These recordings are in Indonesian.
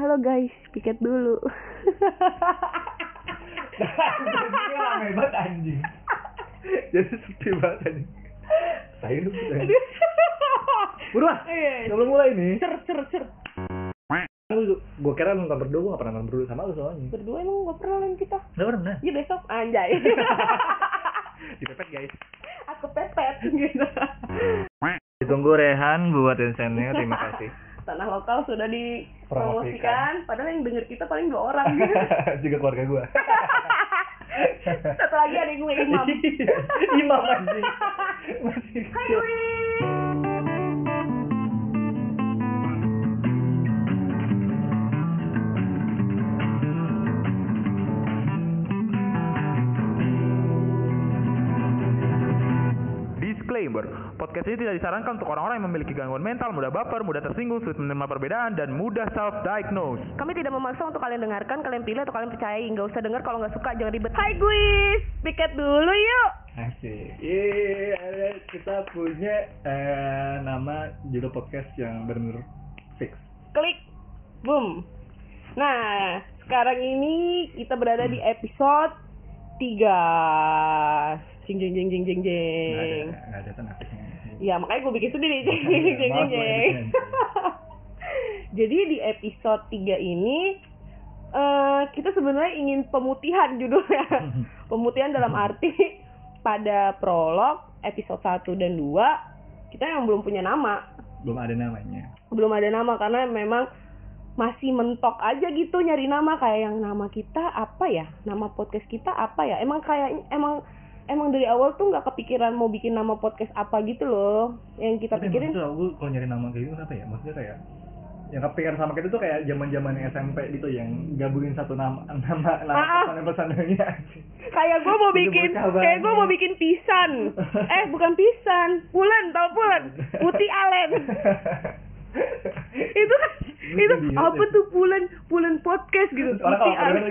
Halo guys, piket dulu. Ini rame banget anjing. Jadi sepi banget anjing. Saya lu Buruan. Iya. Sebelum mulai nih. Cer cer cer. Lu gue kira nonton berdua, gue gak pernah nonton berdua sama lu soalnya. Berdua emang gak pernah lain kita. Gak pernah. Iya besok anjay. Dipepet guys. Aku pepet gitu. Ditunggu Rehan buat insennya, terima kasih. Tanah lokal sudah dipromosikan, padahal yang denger kita paling dua orang. Juga keluarga gue. Satu lagi ada gue imam. Imam anjing. Masih Hai podcast ini tidak disarankan untuk orang-orang yang memiliki gangguan mental, mudah baper, mudah tersinggung, sulit menerima perbedaan, dan mudah self-diagnose. Kami tidak memaksa untuk kalian dengarkan, kalian pilih atau kalian percayai. Nggak usah denger kalau nggak suka, jangan ribet. Hai guys, piket dulu yuk. Asik. Iya, kita punya eh, nama judul podcast yang benar-benar fix. Klik, boom. Nah, sekarang ini kita berada di episode 3 Jing jing jing jing jing ada, jing. nggak ada tenafisnya. Ya makanya gue bikin sendiri jing. Mbak. Jadi di episode 3 ini eh kita sebenarnya ingin pemutihan judulnya. pemutihan dalam arti pada prolog episode 1 dan 2 kita yang belum punya nama. Belum ada namanya. Belum ada nama karena memang masih mentok aja gitu nyari nama kayak yang nama kita apa ya? Nama podcast kita apa ya? Emang kayak emang emang dari awal tuh nggak kepikiran mau bikin nama podcast apa gitu loh. Yang kita Tapi pikirin maksudnya aku kalau nyari nama kayak gitu kenapa ya? Maksudnya kayak yang kepikiran sama kita tuh kayak zaman-zaman SMP gitu yang gabungin satu nama nama nama Ah, ah. pesan pesannya kayak gue mau bikin kayak gue mau bikin pisan. Eh bukan pisan. Pulen tau pulen putih alen. Itu kan itu apa tuh pulen pulen podcast gitu. Putih alen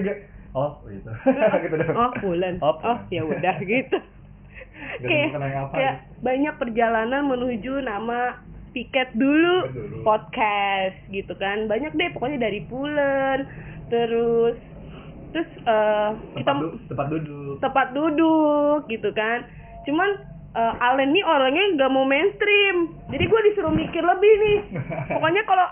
oh gitu. gitu dong. oh pulen Oh, oh ya udah gitu. Kayak kayak banyak perjalanan menuju nama piket dulu. Dulu. podcast gitu kan. Banyak deh pokoknya dari pulen terus terus eh, kita tempat, du- tempat duduk. tempat duduk gitu kan. Cuman eh, Allen nih orangnya nggak mau mainstream. Jadi gue disuruh mikir lebih nih. Pokoknya kalau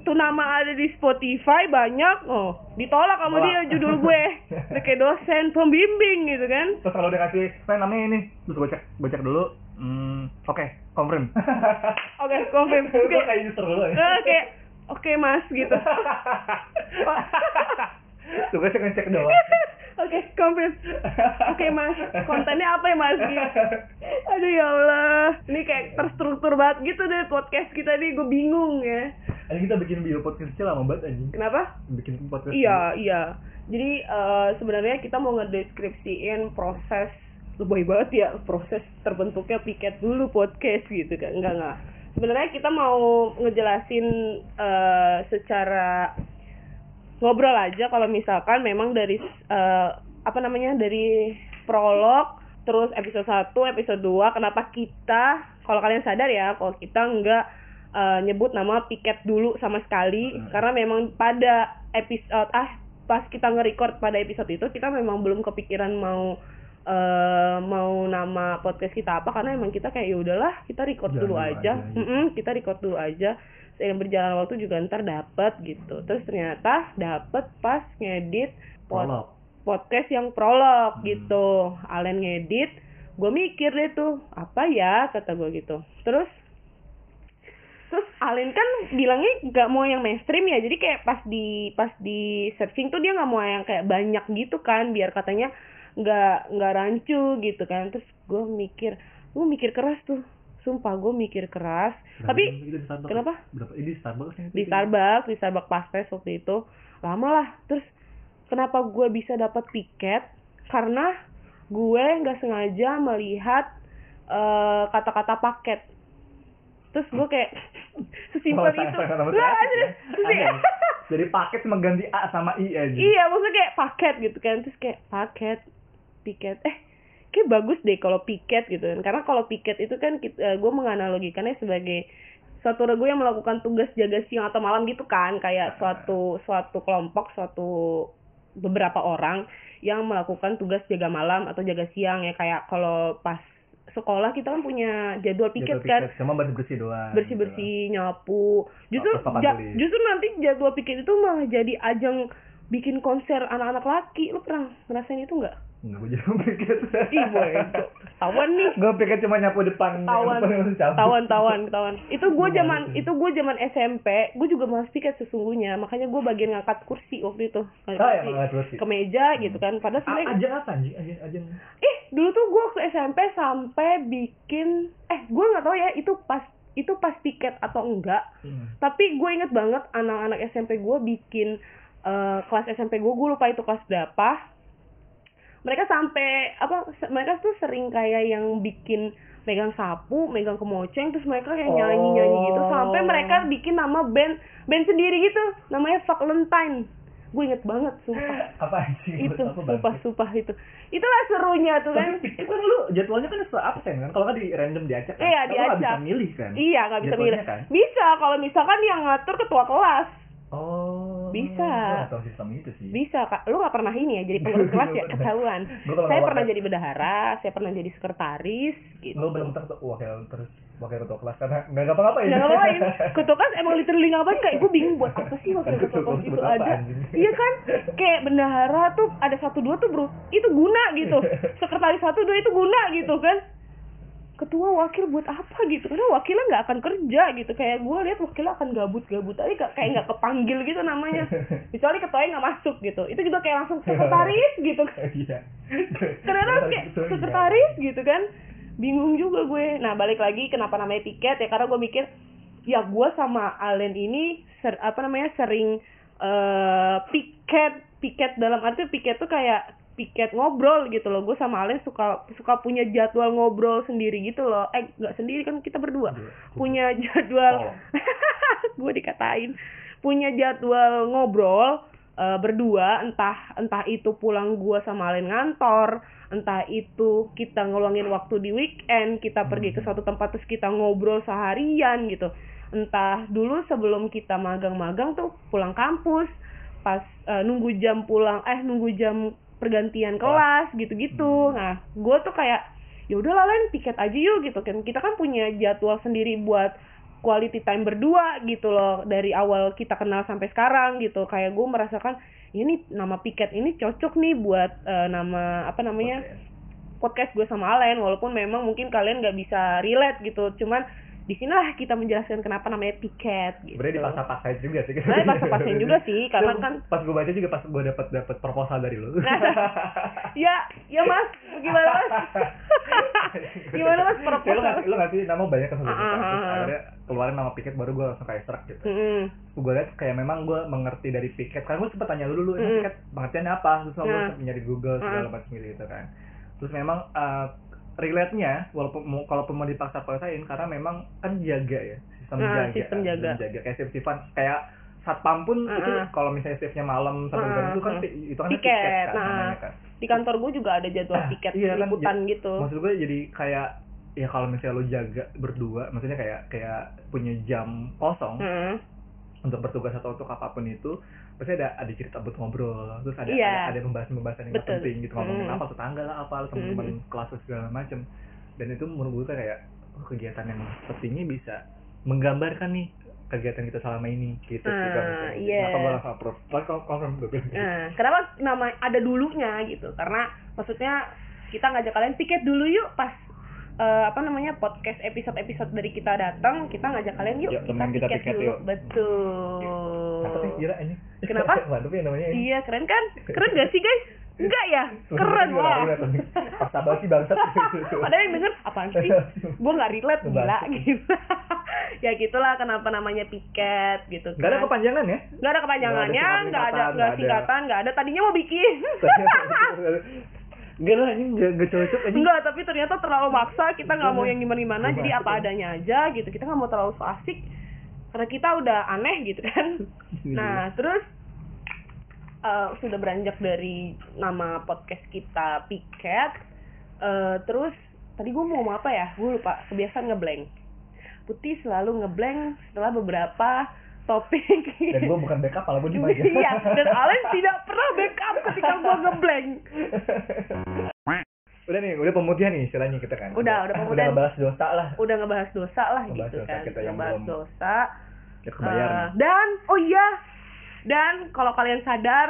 tuh nama ada di Spotify banyak oh ditolak sama Tolak. dia judul gue Udah kayak dosen pembimbing gitu kan Terus kalau dia kasih, nah namanya ini, terus gue cek, gue cek dulu. Hmm, oke, confirm. oke confirm Gue oke kayak user dulu ya. Eh, kayak oke mas gitu Tuh gue cek ngecek doang. Oke confirm oke mas kontennya apa ya mas aduh ya Allah ini kayak terstruktur banget gitu deh podcast kita nih gue bingung ya Ini kita bikin video podcast kecil lama banget anjing. kenapa Bikin podcast. Iya, iya. Jadi eh, sebenarnya kita mau ngedeskripsiin proses lebay banget ya proses terbentuknya piket dulu podcast gitu kan. Enggak enggak. Sebenarnya kita mau ngejelasin eh, secara ngobrol aja kalau misalkan memang dari eh, apa namanya dari prolog terus episode 1, episode 2 kenapa kita kalau kalian sadar ya kalau kita enggak eh, nyebut nama piket dulu sama sekali Hmm. karena memang pada episode ah pas kita nge-record pada episode itu kita memang belum kepikiran mau eh mau nama podcast kita apa karena emang kita kayak ya udahlah kita record Jalan dulu aja, aja, gitu. Mm-mm, kita record dulu aja seiring berjalan waktu juga ntar dapet gitu. Terus ternyata dapet pas ngedit pod- Prolog. podcast yang prolog Hmm. gitu. Alen ngedit gue mikir deh tuh apa ya? kata gue gitu. Terus terus Alen kan bilangnya nggak mau yang mainstream ya. Jadi kayak pas di pas di searching tuh dia nggak mau yang kayak banyak gitu kan biar katanya nggak nggak rancu gitu kan. Terus gue mikir gue mikir keras tuh sumpah gue mikir keras Berapa tapi di Starbucks? kenapa? Berapa? Ini di Starbucks ya? di Starbucks di Starbucks Pastes waktu itu lama lah terus kenapa gue bisa dapat tiket karena gue nggak sengaja melihat eh, kata-kata paket terus gue kayak sesimpel Oh, itu kreatif ya. Aneh. Jadi paket cuma ganti A sama I aja. iya maksudnya kayak paket gitu kan terus kayak paket piket eh kayak bagus deh kalau piket gitu kan. Karena kalau piket itu kan kita, gue menganalogikannya sebagai suatu regu yang melakukan tugas jaga siang atau malam gitu kan. Kayak suatu suatu kelompok suatu beberapa orang yang melakukan tugas jaga malam atau jaga siang ya. Kayak kalau pas sekolah kita kan punya jadwal piket Jadwal kan. piket, cuma bersih bersih doang bersih bersih nyapu. Justru ja- justru nanti jadwal piket itu malah jadi ajang bikin konser anak-anak laki. Lu pernah ngerasain itu nggak Enggak, gue jadi piket ih boy tawan nih. Gue piket cuma nyapu depan tawan. depan tawan tawan tawan. Itu gue Gua zaman itu gue zaman SMP gue juga malas piket sesungguhnya. Makanya gue bagian ngangkat kursi waktu itu. Ngangkat Ah, ya, kursi. ke meja gitu kan. Padahal Ah, sebenarnya ajang apa anjing? Ajang ajang. Eh dulu tuh gue waktu SMP sampai bikin eh gue nggak tahu ya itu pas itu pas piket atau enggak. Hmm. tapi gue inget banget anak-anak SMP gue bikin eh, kelas SMP gue gue lupa itu kelas berapa mereka sampai apa mereka tuh sering kayak yang bikin megang sapu megang kemoceng terus mereka kayak nyanyi nyanyi gitu. Sampai Oh. mereka bikin nama band band sendiri gitu. Namanya Valentine. Gue inget banget sumpah. Apa anjing itu Apa, sumpah sumpah itu. Itulah serunya tuh kan. Tapi piket kan lu jadwalnya kan se absen kan? Kalau kan di random diacak kan? Iya, nggak diacak. bisa milih kan? Iya nggak bisa milih. Kan? bisa kalau misalkan yang ngatur ketua kelas. Oh Bisa. tahu sistem itu sih Bisa kak, lu gak pernah ini ya jadi pengurus kelas ya ketahuan. Saya pernah jadi bendahara, saya pernah jadi sekretaris gitu. lu belum tentu wakil terus wakil ketua kelas karena nggak ngapa-ngapain Nggak ngapain, ketua kelas emang literally ngapain kayak gue bingung buat apa sih wakil Ketua kelas itu ada. Iya kan, kayak bendahara tuh ada satu dua tuh bro, itu guna gitu. Sekretaris satu dua itu guna gitu kan. Ketua wakil buat apa gitu? Karena wakilnya nggak akan kerja gitu. Kayak gue lihat wakilnya akan gabut-gabut aja kayak nggak kepanggil gitu namanya. Kecuali ketuanya nggak masuk gitu. Itu juga kayak langsung sekretaris gitu iya ternyata kayak sekretaris gitu kan bingung juga gue nah balik lagi kenapa namanya piket ya karena gue mikir ya gue sama Allen ini ser, apa namanya sering eh piket piket dalam arti piket tuh kayak piket ngobrol gitu loh. Gue sama Allen suka suka punya jadwal ngobrol sendiri gitu loh. Eh nggak sendiri kan kita berdua. Berdua. punya jadwal gue dikatain. Punya jadwal ngobrol eh, berdua. Entah entah itu pulang gua sama Alen ngantor entah itu kita ngeluangin waktu di weekend kita pergi ke suatu tempat terus kita ngobrol seharian gitu. Entah dulu sebelum kita magang-magang tuh pulang kampus pas eh, nunggu jam pulang eh nunggu jam pergantian kelas gitu-gitu. Nah gue tuh kayak ya udah lah Len tiket aja yuk gitu kan. Kita kan punya jadwal sendiri buat quality time berdua gitu loh dari awal kita kenal sampai sekarang gitu. Kayak gue merasakan ini nama piket ini cocok nih buat eh, nama apa namanya podcast. gue sama Alen walaupun memang mungkin kalian nggak bisa relate gitu. Cuman di sinilah kita menjelaskan kenapa namanya piket gitu Sebenarnya dipaksa-paksain juga sih. Sebenarnya dipaksa-paksain juga sih, karena kan- pas gue baca juga pas gue dapat dapat proposal dari lu. ya ya mas gimana mas gimana mas Ya, lu proposal ngasih lu ngasih nama banyak kan Terus ah. akhirnya keluarin nama piket baru gue langsung kayak serak gitu. Mm-mm. gue lihat kayak memang gue mengerti dari piket karena gue sempet tanya lu dulu emang Mm. piket pengertiannya apa terus gue Nah. nyari Google segala Mm. macam gitu kan terus memang uh, relate-nya walaupun mau kalaupun mau dipaksa paksain karena memang kan jaga ya sistem Nah, jaga sistem jaga. kayak shift shiftan kayak satpam pun Mm, itu mm. kalau misalnya shiftnya malam sampai Mm, jam itu kan pi- itu kan piket kan nah. namanya kan di kantor gue juga ada jadwal piket Iya kan, liputan ja- gitu maksud gue jadi kayak ya kalau misalnya lo jaga berdua maksudnya kayak kayak punya jam kosong Mm. untuk bertugas atau untuk apa pun itu pasti ada ada cerita buat ngobrol terus ada Iya. ada, ada pembahasan-pembahasan yang Betul. penting gitu ngomongin Mm. apa tetangga lah apa teman-teman Mm. kelas segala macam dan itu menurut gue kayak oh, kegiatan yang ini bisa menggambarkan nih kegiatan kita selama ini gitu sih Ah, kalau misalnya. iya. Kenapa gue langsung approve kalau confirm gue bilang gitu. Nah, kenapa nama ada dulunya gitu? Karena maksudnya kita ngajak kalian piket dulu yuk pas eh, apa namanya podcast episode-episode dari kita datang, kita ngajak kalian yuk, Yuk, temenin kita piket dulu. yuk. Betul. apa sih gila ini Kenapa? mantep ya namanya Iya, keren kan? Keren gak sih, guys? Enggak ya? Keren wah. tahu nih. Paksa banget sih bangsat Padahal yang denger apaan sih? Gue nggak relate gila gitu. ya gitulah kenapa namanya piket gitu. Gak ada kan. kepanjangan ya Nggak ada kepanjangannya, Nggak ada ada singkatan, nggak ada. Tadinya mau bikin. Enggak lah, ini enggak, cocok ini. Enggak, tapi ternyata terlalu maksa, kita nggak mau Gimana? yang gimana-gimana, jadi apa ya. adanya aja gitu. Kita nggak mau terlalu asik, karena kita udah aneh gitu kan. Nah, terus eh, sudah beranjak dari nama podcast kita Piket, eh, terus tadi gue mau ngomong apa ya? Gue lupa, kebiasaan ngeblank. Putih selalu ngeblank setelah beberapa topik. Dan gue bukan backup, malah gue aja. Iya, dan Alen tidak pernah backup ketika gue ngeblank. udah nih, udah pemutihan nih istilahnya kita kan. Udah, udah pemutihan. Udah ngebahas dosa lah. Udah ngebahas dosa lah Ngebahas gitu dosa kan. kita yang ngebahas belum dosa. Ya kebayar. Nih. dan oh iya, dan kalau kalian sadar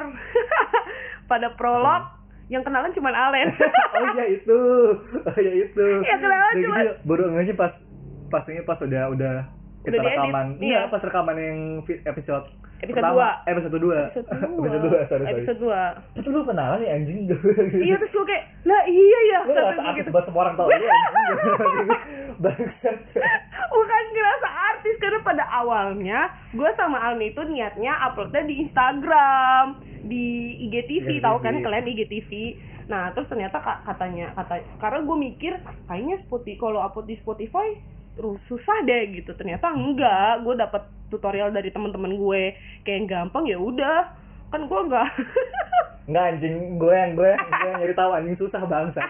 pada prolog yang kenalan cuma Alen. oh iya itu. Oh iya itu. Iya, kenalan Udah cuma- gitu, baru ngehnya pas pastinya pas udah udah kita Udah rekaman. iya. Iya, pas rekaman yang episode Episode pertama. dua. Eh, episode 2. Episode dua. episode 2, sorry, sorry. Episode 2. Itu lu kenalan ya anjing. Iya terus gue kayak, lah iya ya. Lu ngerasa artis gitu. buat semua orang tau lu. Bukan ngerasa artis karena pada awalnya gue sama Almi itu niatnya uploadnya di Instagram, di IGTV, IGTV. tahu kan kalian IGTV. Nah terus ternyata ka- katanya kata karena gue mikir kayaknya Spotify kalau upload di Spotify susah deh gitu. Ternyata enggak. Gue dapet tutorial dari teman-teman gue. Kayak yang gampang ya udah. Kan gue enggak Enggak anjing, gue yang gue gue yang nyari tahu anjing. Susah bangsa.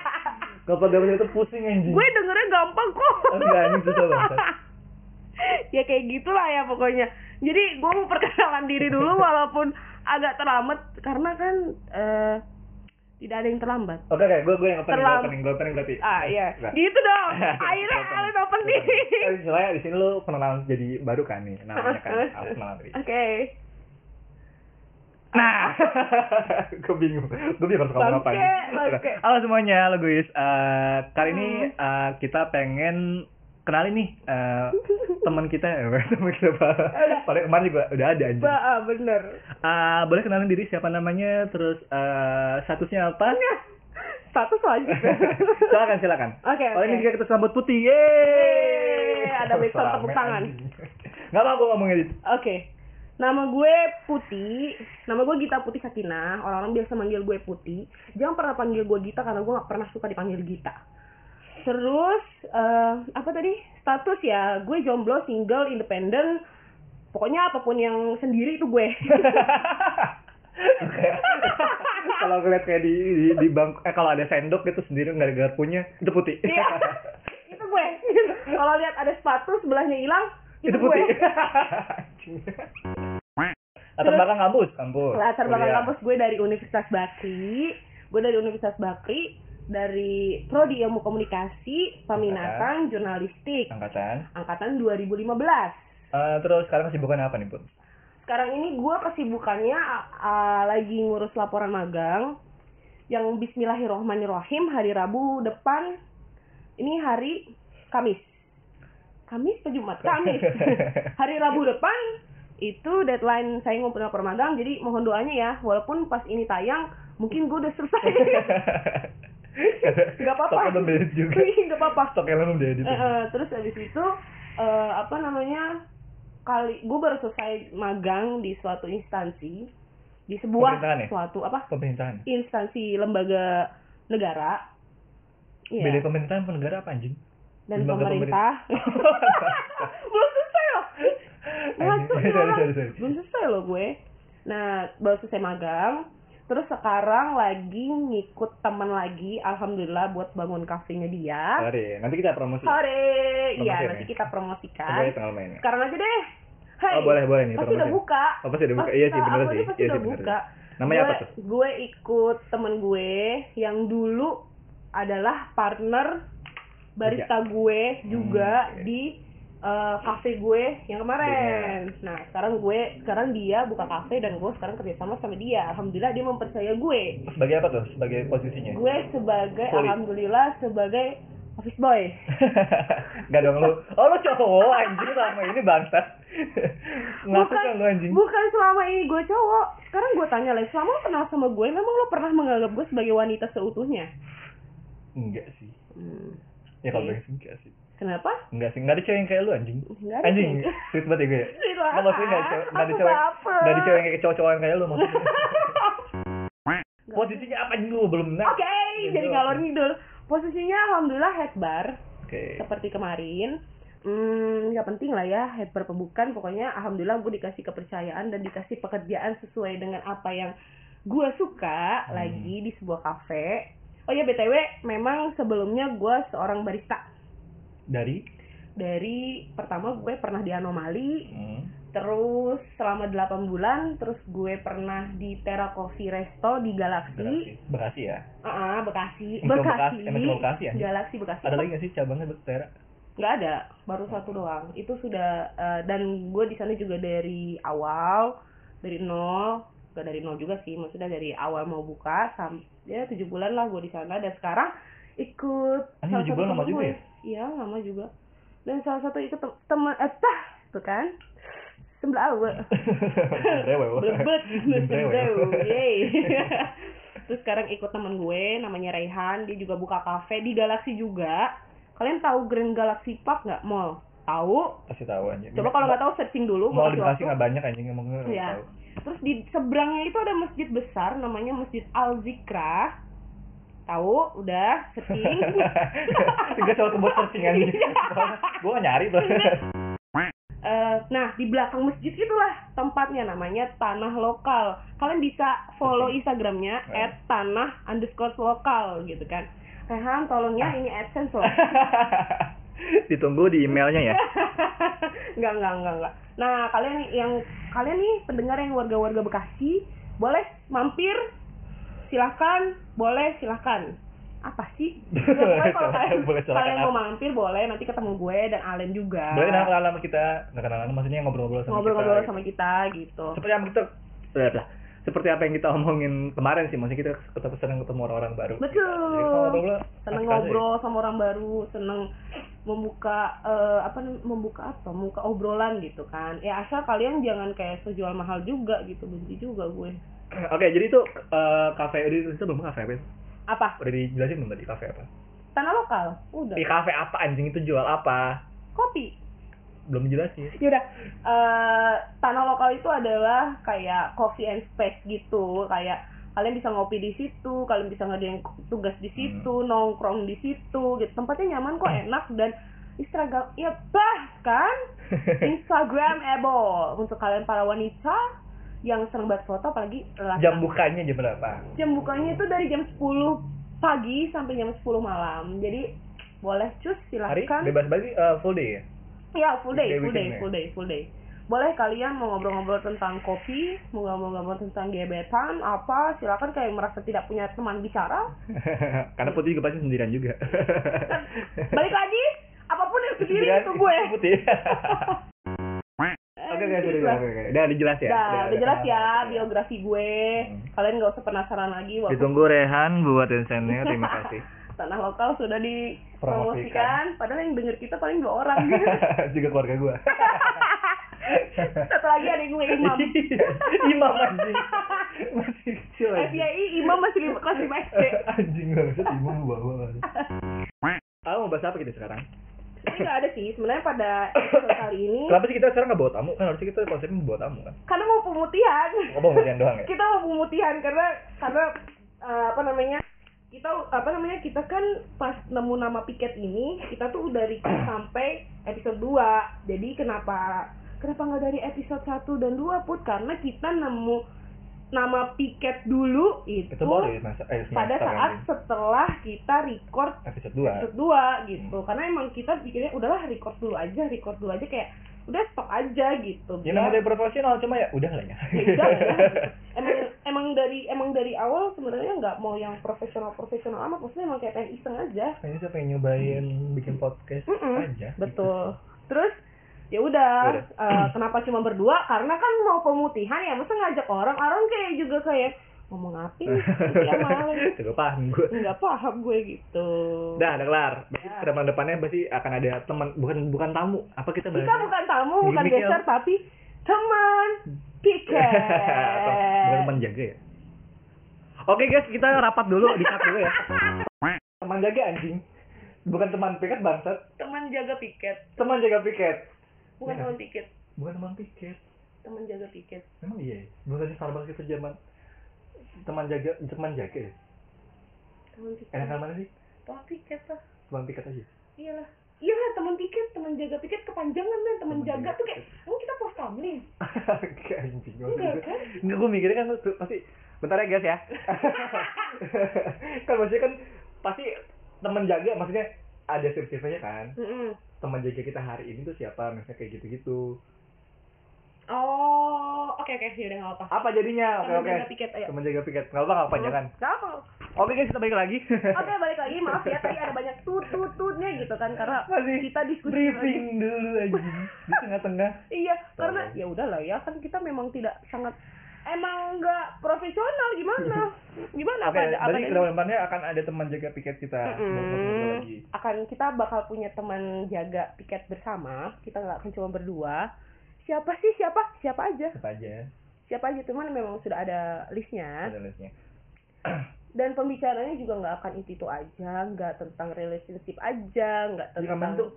Kalau program itu pusing anjing. gue dengernya gampang kok. Enggak anjing. Susah bangsa. ya kayak gitulah ya pokoknya. Jadi gue mau perkenalan diri dulu walaupun agak terlambat karena kan eh, tidak ada yang terlambat Oke oke, gue gue yang opening, gue Terlam- opening, gue opening berarti. ah iya Enggak. gitu dong akhirnya kalian opening Eh, Soalnya di sini lu kenalan jadi baru kan nih, namanya kan. Diri. oke Nah, gue bingung. Gue bingung harus ngomong apa nih. Halo semuanya, halo guys. Eh, kali ini eh, kita pengen kenalin nih eh, teman kita, eh, teman kita Pak. Paling kemarin juga udah ada anjing. Ba, ah, bener Eh, boleh kenalin diri siapa namanya, terus eh, statusnya apa? satu selanjutnya silakan silakan. Oke, Oh oke. ini juga kita sambut putih. Yeay, ada Rame, tepuk tangan. Nggak apa gue ngomong edit. Oke. Nama gue Putih. Nama gue Gita Putih Sakinah. Orang-orang biasa manggil gue Putih. Jangan pernah panggil gue Gita karena gue gak pernah suka dipanggil Gita. Terus eh, apa tadi? Status ya, gue jomblo, single, independen. Pokoknya apa pun yang sendiri itu gue. Kalau ngeliat kayak di di, di bangku eh kalau ada sendok itu sendiri nggak ada garpunya itu putih Iya. itu gue. Kalau lihat ada sepatu sebelahnya hilang, itu, itu putih gue. latar belakang kampus kampus latar belakang kampus gue dari Universitas Bakri gue dari Universitas Bakri dari prodi ilmu komunikasi peminatan jurnalistik. Angkatan. Angkatan 2015 Eh, terus sekarang kesibukan apa nih put sekarang ini gue kesibukannya uh, lagi ngurus laporan magang. Yang Bismillahirrohmanirrohim hari Rabu depan. Ini hari Kamis. Kamis atau Jumat? Kamis. Hari Rabu depan itu deadline saya ngumpulin laporan magang. Jadi mohon doanya ya walaupun pas ini tayang mungkin gue udah selesai Nggak apa-apa. nggak apa-apa. Eh, terus habis itu eh, apa namanya kali gue baru selesai magang di suatu instansi di sebuah ya? suatu apa? Pemerintahan. Instansi lembaga negara. Iya. beda pemerintahan apa negara apa anjing? Dan lembaga pemerintah. belum selesai loh. Sorry, sorry, sorry. belum selesai loh gue. Nah baru selesai magang terus sekarang lagi ngikut teman lagi alhamdulillah buat bangun kafenya dia. Sorry, nanti kita promosi. Sore Promosi iya nih. nanti kita promosikan. Tanggal main sekarang aja deh. Hey, Oh, boleh, boleh nih, pasti udah buka. Oh, pasti udah buka. Pasti Iya sih, uploadnya sih. pasti Iya udah buka. Namanya gue, apa tuh? gue ikut temen gue yang dulu adalah partner barista gue juga Hmm, oke. di eh, cafe gue yang kemarin. Nah sekarang gue sekarang dia buka cafe dan gue sekarang kerjasama sama dia. Alhamdulillah dia mempercaya gue. sebagai apa tuh sebagai posisinya Gue sebagai Kuli. alhamdulillah sebagai office boy. Gak dong lu. Oh lu cowok anjing sama ini bangsat. Ngaku kan lu anjing. bukan selama ini gue cowok. Sekarang gue tanya lagi, selama lo kenal sama gue, memang lo pernah menganggap gue sebagai wanita seutuhnya? Enggak sih. Hmm. Ya kalau sih enggak sih. Kenapa? Enggak sih, enggak ada cewek yang kayak lu anjing. Nggak ada Anjing, cewek. sweet banget ya gue. Sweet lah. Enggak maksudnya enggak cewek, enggak ada cewek. Enggak ada cewek yang kayak cowok-cowok yang kayak lu maksudnya. Posisinya apa anjing lu belum nah. Oke, jadi ngalor ngidul. Posisinya alhamdulillah head bar Oke. seperti kemarin. Hmm, nggak penting lah ya head bar pembukaan. Pokoknya alhamdulillah gue dikasih kepercayaan dan dikasih pekerjaan sesuai dengan apa yang gue suka Hmm. lagi di sebuah kafe. Oh ya btw, memang sebelumnya gue seorang barista Dari dari pertama gue pernah di anomali Hmm. terus selama 8 bulan terus gue pernah di Tera Coffee Resto di Galaxy Bekasi. Bekasi ya. Ah, ah, Bekasi Bekasi Bekasi? Cuma Bekasi, anjing? Galaxy Bekasi Ada lagi nggak sih cabangnya Betera? nggak ada baru satu doang itu sudah eh, dan gue di sana juga dari awal dari nol gak dari nol juga sih maksudnya dari awal mau buka sampai ya tujuh bulan lah gue di sana dan sekarang ikut Anjing, salah tujuh satu bulan lama juga gue. ya? Iya lama juga dan salah satu tem- teman eh tah tuh kan sebelah Jembrewel. jembrewel, yeay. Terus sekarang ikut teman gue namanya Raihan, dia juga buka kafe di Galaxy juga. Kalian tahu Grand Galaxy Park nggak mall? Tahu? Pasti tahu anjing. Coba kalau nggak tahu searching dulu. gua di Bekasi waktu. nggak banyak anjing gue nggak Iya. tahu. Terus di seberangnya itu ada masjid besar namanya Masjid Al Zikra. Tahu? Udah searching. Tiga soal buat searching anjing. Iya. Gue nggak nyari tuh. Eh, nah di belakang masjid itulah tempatnya namanya tanah lokal kalian bisa follow instagramnya Ya. at tanah underscore lokal gitu kan Rehan tolong ya ini adsense loh Ditunggu di emailnya ya. nggak nggak nggak nggak nah kalian yang kalian nih pendengar yang warga-warga Bekasi boleh mampir silahkan boleh silahkan. Apa sih? Ya, pokoknya kalau kalian, Boleh mau mampir boleh. Nanti ketemu gue dan Alen juga. Boleh kenal kenalan sama kita, nggak kenalan maksudnya ngobrol-ngobrol sama ngobrol-ngobrol kita. sama kita gitu. Seperti apa kita Udah, seperti apa yang kita omongin kemarin sih, maksudnya kita ketemu senang ketemu orang-orang baru. Betul. Jadi ngobrol, seneng ngobrol sama orang baru seneng membuka eh, apa membuka apa? Membuka obrolan gitu kan. Ya asal kalian jangan kayak sejual mahal juga gitu benci juga gue Oke, jadi itu eh, kafe itu, itu belum kafe apa? apa? Udah dijelasin belum tadi kafe apa? tanah lokal udah. Di kafe apa anjing? Itu jual apa? kopi. Belum dijelasin. yaudah eh, tanah lokal itu adalah kayak coffee and space gitu. Kayak kalian bisa ngopi di situ kalian bisa ngadain tugas di situ nongkrong di situ gitu. Tempatnya nyaman kok enak dan Instagram ya bahkan Instagramable untuk kalian para wanita yang senang banget foto apalagi laki Jam bukanya jam berapa? jam bukanya itu dari jam 10 pagi sampai jam 10 malam jadi boleh cus Hari silahkan bebas berarti eh, full day ya? Ya, full day, full day, ya? full day, full day. Boleh kalian mau ngobrol-ngobrol tentang kopi, mau ngobrol-ngobrol tentang gebetan, apa, silakan kayak merasa tidak punya teman bicara. Karena putih juga pasti sendirian juga. Balik lagi, apa pun yang sendiri Sendirian, itu gue. Putih. Oke, oke, Eh, udah, oke, oke. Udah dijelas ya. Udah, udah jelas ya kenal. biografi gue. Hmm. Kalian gak usah penasaran lagi waktu Ditunggu Rehan buat insennya, terima kasih. tanah lokal sudah dipromosikan. Padahal yang denger kita paling dua orang. juga keluarga gua. Satu lagi ada gue imam. Iya, imam anjing. Masih kecil. FYI imam masih lima kelas 5 SD. anjing banget imam bawa. Tahu mau bahas apa kita sekarang? Ini nggak ada sih. Sebenarnya pada episode kali ini Kenapa sih kita sekarang nggak bawa tamu? Kan harusnya kita konsepnya bawa tamu kan. karena mau pemutihan. Ngomong hujan doang ya. kita mau pemutihan karena karena eh, apa namanya kita apa namanya kita kan pas nemu nama piket ini kita tuh udah record sampai episode 2 jadi kenapa kenapa nggak dari episode 1 dan 2 put karena kita nemu nama piket dulu itu, Itu baru ya masa eh pada saat anjing. setelah kita record episode 2. episode 2 gitu karena emang kita pikirnya udahlah record dulu aja record dulu aja kayak udah stop aja gitu Ya namanya profesional cuma ya udah lah ya. ya udah ya. emang emang dari emang dari awal sebenarnya nggak mau yang profesional profesional amat maksudnya emang kayak pengen iseng aja Kayaknya saya pengen nyobain bikin podcast Mm-mm, aja. betul terus ya udah eh, kenapa cuma berdua karena kan mau pemutihan ya masa ngajak orang orang kayak juga kayak ngomong apa nih ya malah Tidak paham gue. nggak paham gue gitu Udah, udah kelar. Berarti Ya. ke depan depannya pasti akan ada teman, bukan bukan tamu. Apa kita bahas? kita bukan tamu bukan geser tapi teman piket bukan teman jaga ya. Oke guys, kita rapat dulu, di dulu ya. Teman jaga anjing. Bukan teman piket bangsat, teman jaga piket teman jaga piket. Bukan Ya. teman piket Bukan teman piket. teman jaga piket Emang iya. ya? Belum tadi Starbucks itu zaman teman jaga teman jaga ya. teman piket Enakan mana sih? teman piket lah Teman piket aja. iyalah iyalah teman piket teman jaga piket kepanjangan kan teman jaga tuh kayak emang kita pos kamling Oke anjing. Enggak, kan? Enggak, gue mikirnya kan tuh pasti bentar ya guys ya. kan maksudnya kan pasti teman jaga maksudnya ada sip-sipnya kan. Teman jaga kita hari ini tuh siapa? Misalnya kayak gitu-gitu. Oh, oke oke, yaudah nggak apa. apa jadinya? Oke Teman oke. jaga piket, ayo. jaga piket. Nggak apa nggak panjangan Nggak apa. oke guys kita balik lagi. Oke, balik lagi. Maaf ya, tadi ada banyak tut-tut-tutnya gitu kan karena Masih kita diskusi briefing dulu aja di tengah-tengah. Iya, karena Tolong. ya udahlah ya kan kita memang tidak sangat emang nggak profesional gimana? Gimana apa apa jadi ke depannya akan ada teman jaga piket kita ngobrol-ngobrol lagi akan kita bakal punya teman jaga piket bersama. Kita nggak akan cuma berdua. Siapa sih siapa? Siapa aja? apa aja Siapa aja cuman memang sudah ada listnya. ada listnya Dan pembicaranya juga nggak akan itu itu aja, nggak tentang relationship aja, nggak kemarin tentang tuh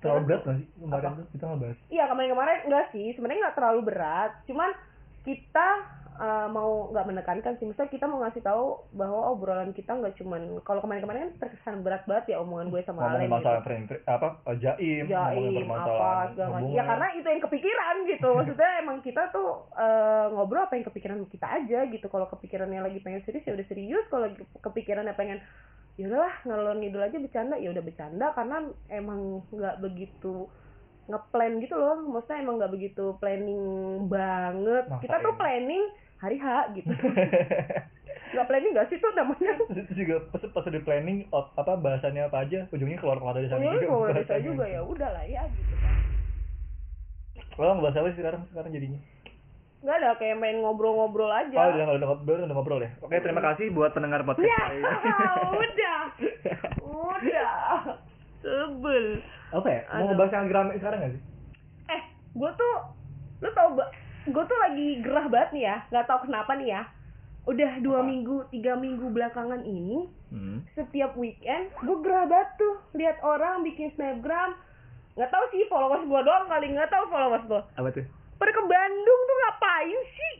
terlalu berat nggak sih kemarin Apa? tuh kita ngebahas Iya kemarin-kemarin enggak sih, sebenarnya nggak terlalu berat. Cuman kita eh, mau nggak menekankan sih, misalnya kita mau ngasih tahu bahwa obrolan kita nggak cuman kalau kemarin-kemarin kan terkesan berat banget ya omongan gue sama Alen masalah gitu. apa eh, jaim, ngomongin Jaim apa segala macam. Ya karena itu yang kepikiran gitu. Maksudnya emang kita tuh eh, ngobrol apa yang kepikiran kita aja gitu. Kalau kepikirannya lagi pengen serius ya udah serius. Kalau kepikirannya pengen ya udahlah ngalor ngidul aja bercanda ya udah bercanda karena emang nggak begitu ngeplan gitu loh maksudnya emang nggak begitu planning banget Maksain. kita tuh planning hari H gitu nggak planning nggak sih tuh namanya itu juga pas pas udah planning apa bahasannya apa aja ujungnya keluar keluar dari sana Oh, juga kalau bisa bahasannya. juga ya udah lah ya gitu kan lo ngebahas apa sih sekarang sekarang jadinya nggak ada kayak main ngobrol-ngobrol aja oh udah udah ngobrol udah ngobrol ya oke terima kasih buat pendengar podcast Ya, ini. udah. Udah. Sebel. Apa ya mau Aduh. ngebahas yang rame sekarang gak sih Eh, gue tuh, lu tau gue tuh lagi gerah banget nih ya, gak tau kenapa nih ya. Udah dua Apa? minggu, tiga minggu belakangan ini, hmm. setiap weekend, gue gerah banget tuh. Lihat orang bikin snapgram, Gak tau sih followers gue doang kali, gak tau followers gue. apa tuh Pada ke Bandung tuh ngapain sih?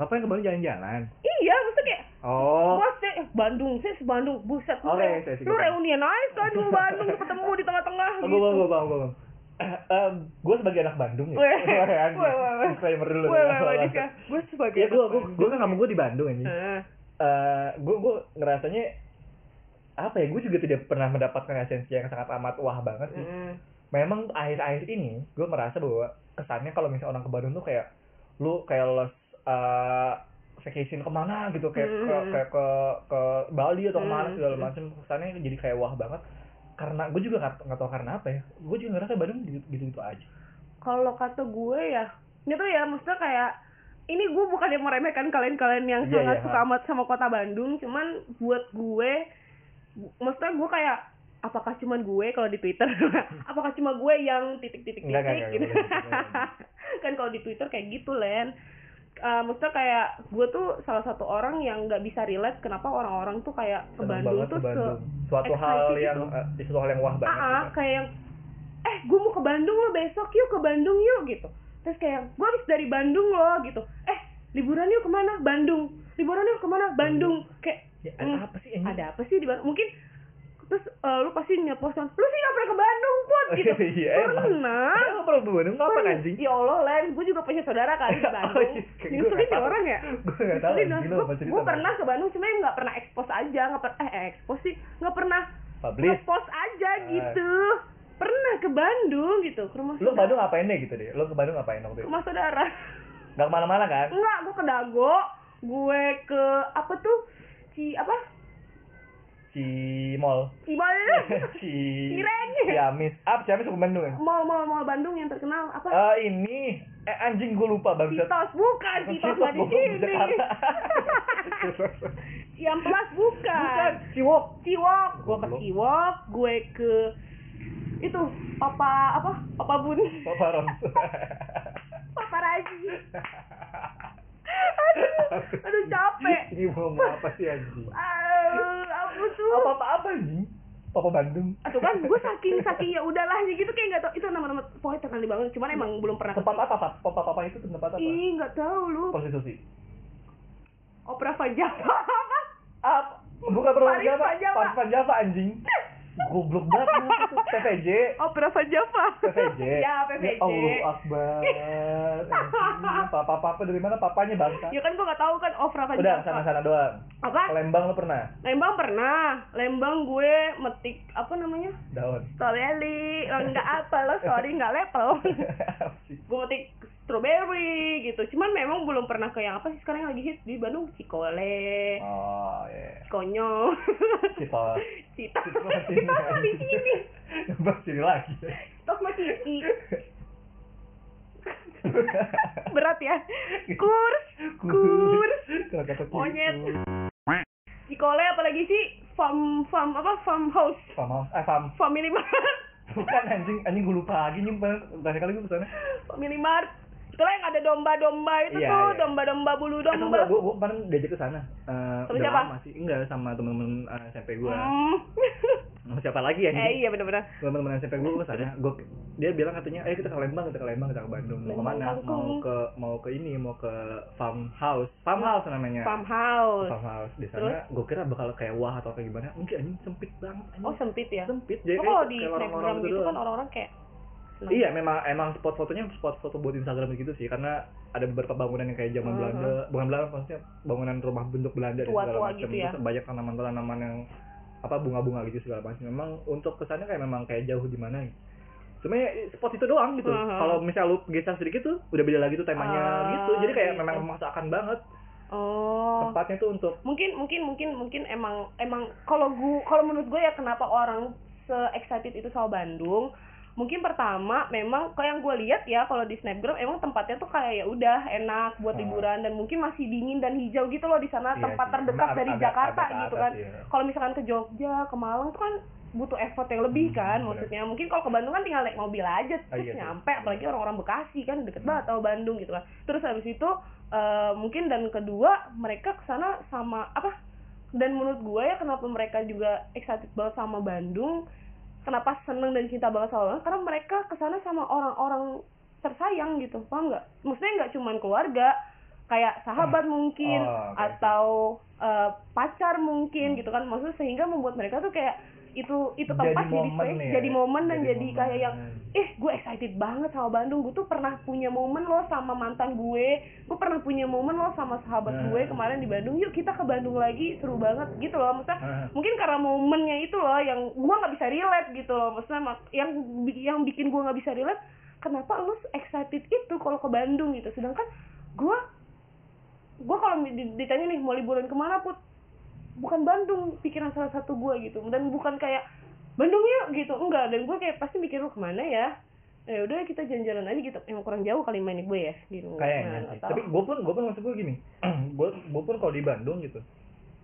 Ngapain kemarin jalan-jalan Iya, maksudnya kayak oh Bos, eh, Bandung, saya Bandung, buset. Oke, sih Lu reunian aja kan di Bandung, ketemu di tengah-tengah gitu. gue bang, gue bang, gue bang. gue sebagai anak Bandung ya. Disclaimer dulu. Gue sebagai Ya gue, gue, gue kan kamu gue di Bandung ini. Eh, gue, gue ngerasanya apa ya? Gue juga tidak pernah mendapatkan esensi yang sangat amat wah banget sih. Memang akhir-akhir ini gue merasa bahwa kesannya kalau misalnya orang ke Bandung tuh kayak lu kayak los eh vacation ke mana gitu kayak ke, Hmm. kayak ke ke Bali atau ke mana Hmm. segala macam kesannya jadi kayak wah banget. Karena gue juga nggak nggak tahu karena apa ya. Gue juga ngerasa Bandung gitu gitu, gitu aja. Kalau kata gue ya, ini tuh ya maksudnya kayak ini gue bukan yang meremehkan kalian-kalian yang Iya, sangat iya, suka amat sama kota Bandung, cuman buat gue, maksudnya gue kayak apakah cuman gue kalau di Twitter, apakah cuma gue yang titik-titik titik gitu, gitu, kan kalau di Twitter kayak gitu Len. Eh, maksudnya kayak gue tuh salah satu orang yang nggak bisa relate kenapa orang-orang tuh kayak ke Bandung tuh ke Bandung. se suatu hal excited yang gitu. eh, suatu hal yang wah banget ah ah, gitu. kayak yang eh gue mau ke Bandung lo besok yuk ke Bandung yuk gitu. Terus kayak gue habis dari Bandung lo gitu. Eh liburan yuk ke mana? Bandung. Liburan yuk ke mana? Bandung. Kayak ya, ada hmm, apa sih ini ada apa sih di Bandung? Mungkin terus eh, lu pasti ngepost lu sih nggak pernah ke Bandung pun gitu. Iya, emang. pernah. Emang perlu ke Bandung? Pernah. anjing? Ya Allah Len gue juga punya saudara kan di Bandung. Oh, iya. Kayak gue nyusulin ya orang ya? Gue Nyusulin, anjing gue pernah ke Bandung cuma nggak pernah expose aja nggak per eh expose sih nggak pernah publish? aja Ah. gitu. Pernah ke Bandung gitu ke rumah lu. Bandung ngapain deh gitu deh? Lu ke Bandung ngapain waktu ke itu rumah saudara. Nggak ke mana-mana kan? Enggak gue ke Dago. Gue ke apa tuh? Ci apa si mall. Cibol si Cireng. Ciamis. Ah Ciamis ke Bandung kan mall mall mall Bandung yang terkenal. Apa? Eh ini. Eh anjing gue lupa bangsat Citos bukan Citos nggak di sini. Jakarta. Ciamplas bukan. Bukan Ciwok. Ciwok. Gue ke. Ciwok. Gue ke itu Papa apa? Papa Bun. Papa Ram Papa Raji aduh aduh capek. Ini mau apa sih anjing? Aduh, apa tuh? Apa apa apa anjing? Papa Bandung. Atau kan gue saking saking ya udahlah gitu kayak nggak tau itu nama-nama pokoknya terkenal banget cuman emang belum pernah tempat apa Papa Papa Papa itu tempat apa? Ih nggak tahu lu. Prostitusi. Opera Fajava apa apa bukan Van Java. Paris Van Java anjing goblok banget itu PVJ Opera Van Java. PVJ Ya, PVJ. ya Allah Akbar papa papa dari mana papanya bangsa Ya kan gua gak tahu kan Opera udah Java. sana sana doang Apa? Lembang lu pernah Lembang pernah. Lembang gue metik apa namanya? daun. Oh, enggak apa lo, sorry enggak level. gue metik strawberry gitu. Cuman memang belum pernah ke yang apa sih sekarang yang lagi hits di Bandung Cikole, oh iya Konyol, Cipol Cita. Cipol sini di sini. Ngebahas sini lagi sama Cici. Berat ya. Kurs, kurs. Monyet. Cikole apalagi sih? Farm farm apa? Farmhouse. Farmhouse eh farm Family Mart. bukan anjing anjing gue lupa lagi nyimpen terakhir kali gue ke sana Family Mart. Itulah yang ada domba-domba itu Iya, tuh, iya. domba-domba bulu Eh, domba. gue gue kemarin diajak ke sana Eh, Sama udah siapa? lama sih enggak sama temen-temen eh, SMP gue Hmm. sama siapa lagi ya eh iya benar-benar. teman-teman SMP gue ke sana gue dia bilang katanya ayo kita ke Lembang kita ke Lembang kita ke Bandung mau ke mana mau ke mau ke ini mau ke farmhouse farmhouse namanya Farmhouse. farmhouse di sana gue kira bakal kayak wah atau kayak gimana mungkin anjing sempit banget anjing Oh sempit ya. sempit jadi Oh, kalau di snapgram gitu doang. kan orang-orang kayak senang. Iya, memang emang spot fotonya spot foto buat Instagram gitu sih, karena ada beberapa bangunan yang kayak zaman Mhm. Belanda, bukan Belanda maksudnya bangunan rumah bentuk Belanda dan Tua-tua segala macam. gitu ya. Terus banyak tanaman-tanaman yang apa bunga-bunga gitu segala macam. Memang untuk ke sana kayak memang kayak jauh di mana gitu. Cuma ya spot itu doang gitu. Mhm. Kalau misal lu geser sedikit tuh udah beda lagi tuh temanya Ah, gitu. Jadi kayak gitu. memang memaksakan banget Oh. tempatnya tuh untuk Mungkin mungkin mungkin mungkin emang emang kalau gua kalau menurut gue ya kenapa orang se excited itu sama Bandung mungkin pertama memang kayak yang gue lihat ya kalau di snapgram emang tempatnya tuh kayak ya udah enak buat Ah. liburan dan mungkin masih dingin dan hijau gitu loh di sana Iya tempat sih. terdekat Memang dari agak- Jakarta agak ke gitu kan iya. kalau misalkan ke Jogja ke Malang tuh kan butuh effort yang lebih Hmm, kan bener. maksudnya mungkin kalau ke Bandung kan tinggal naik mobil aja Ah, terus iya sih. nyampe apalagi orang-orang Bekasi kan deket banget sama Bandung gitu kan terus habis itu eh, mungkin dan kedua mereka ke sana sama apa dan menurut gue ya kenapa mereka juga excited banget sama Bandung kenapa seneng dan cinta banget sama Bandung karena mereka ke sana sama orang-orang tersayang gitu paham nggak? Maksudnya nggak cuman keluarga kayak sahabat mungkin Oh, oke. atau eh, pacar mungkin gitu kan. Maksudnya sehingga membuat mereka tuh kayak itu itu Jadi tempat jadi momen space ya. jadi momen dan Jadi jadi momen. kayak yang eh gue excited banget sama Bandung gue tuh pernah punya momen loh sama mantan gue gue pernah punya momen loh sama sahabat Nah. gue kemarin di Bandung yuk kita ke Bandung lagi seru banget gitu loh maksudnya Ah. mungkin karena momennya itu loh yang gue nggak bisa relate gitu loh maksudnya mak- yang yang bikin gue nggak bisa relate kenapa lu excited itu kalau ke Bandung gitu sedangkan gue gue kalau di- ditanya nih mau liburan ke mana put bukan Bandung pikiran salah satu gue gitu dan bukan kayak Bandung yuk gitu enggak dan gue kayak pasti mikir lu ke mana ya ya udah kita jalan-jalan aja gitu emang kurang jauh kali main gue ya gitu kayaknya Nah. Tapi gue pun gue pun maksud gue gini, gue gue pun kalau di Bandung gitu,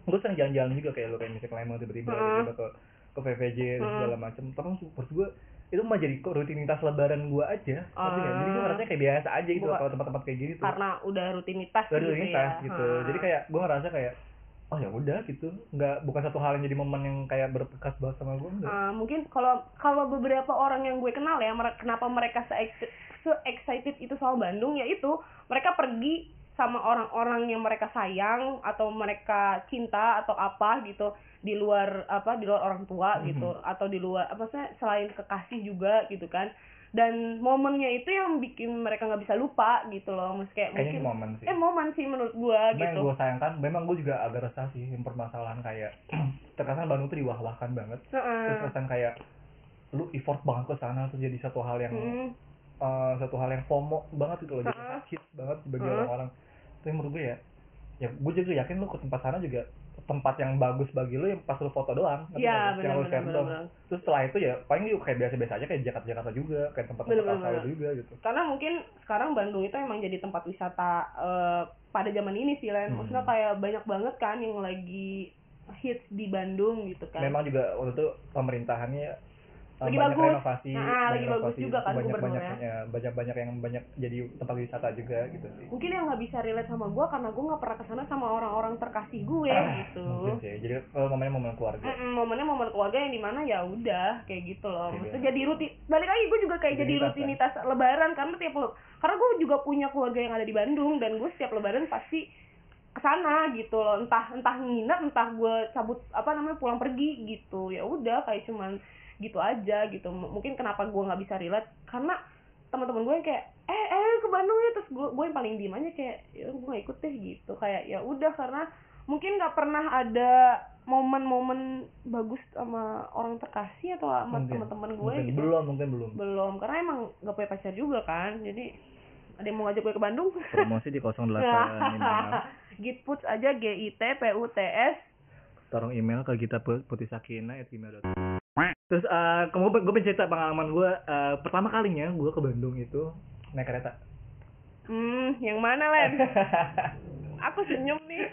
gue sering jalan-jalan juga kayak lo kayak misalnya ke Lembang tiba-tiba Heeh. tiba-tiba ke ke VVJ dan Heeh. segala macam. Tapi maksud gue itu mah jadi kok rutinitas lebaran gue aja, ngerti nggak? Jadi gue Ah. ngerasanya kayak biasa aja gitu kalau tempat-tempat kayak gini tuh. karena udah rutinitas Udah gitu rutinitas ya. gitu. Jadi kayak gue ngerasa kayak oh ya udah gitu, nggak bukan satu hal yang jadi momen yang kayak berbekas banget sama gue enggak. Uh, mungkin kalau kalau beberapa orang yang gue kenal ya mere- kenapa mereka se se excited itu soal Bandung yaitu mereka pergi sama orang-orang yang mereka sayang atau mereka cinta atau apa gitu di luar apa di luar orang tua gitu Mhm. atau di luar apa sih selain kekasih juga gitu kan dan momennya itu yang bikin mereka nggak bisa lupa gitu loh Mas kayak Kayaknya mungkin momen sih. eh momen sih menurut gue Cuma gitu yang gue sayangkan, memang gue juga agak resah sih yang permasalahan kayak terkesan Bandung tuh diwah-wahkan banget. Heeh. Terus kesan kayak lu effort banget ke sana terus jadi satu hal yang Mm. eh, satu hal yang FOMO banget gitu loh, jadi Heeh. hits banget bagi orang-orang. Tapi menurut gue ya, ya gue juga yakin lu ke tempat sana juga tempat yang bagus bagi lu yang pas lu foto doang. Iya lu doang. benar Terus setelah itu ya paling juga kayak biasa-biasa aja kayak Jakarta-Jakarta juga, kayak tempat-tempat Bener-bener. asal juga gitu. karena mungkin sekarang Bandung itu emang jadi tempat wisata eh, pada zaman ini sih Len. Hmm. Maksudnya kayak banyak banget kan yang lagi hits di Bandung gitu kan. Memang juga waktu itu pemerintahannya Lagi banyak bagus. renovasi, Nah, banyak lagi bagus renovasi, juga kan banyak banyak gubernurnya. banyak banyak yang banyak jadi tempat wisata juga gitu sih. Mungkin yang nggak bisa relate sama gue karena gue nggak pernah ke sana sama orang-orang terkasih gue gitu. Mungkin sih. Jadi kalau momennya momen keluarga. Mm-mm, momennya momen keluarga yang di mana ya udah kayak gitu loh. Iya. Maksudnya jadi rutin. Balik lagi gue juga kayak jadi Rutinitas, rutinitas Lebaran karena tiap karena gue juga punya keluarga yang ada di Bandung dan gue setiap Lebaran pasti ke sana sana gitu loh entah entah nginep entah gue cabut apa namanya pulang pergi gitu ya udah kayak cuman gitu aja gitu. M- mungkin kenapa gue nggak bisa relate karena teman-teman gue yang kayak eh eh ke Bandung ya terus gue gue yang paling diem aja kayak ya gue gak ikut deh gitu. Kayak ya udah karena mungkin nggak pernah ada momen-momen bagus sama orang terkasih atau sama teman-teman gue Mungkin. gitu. Belum mungkin belum. Belum karena emang gak punya pacar juga kan. Jadi ada yang mau ngajak gue ke Bandung? Promosi di 08 ini mana. Gitputs aja G I T P U T S. Tolong email ke kita putih sakina terus eh kamu gue pengen cerita pengalaman gue eh, pertama kalinya gue ke Bandung itu naik kereta. Hmm yang mana Len? Aku senyum nih.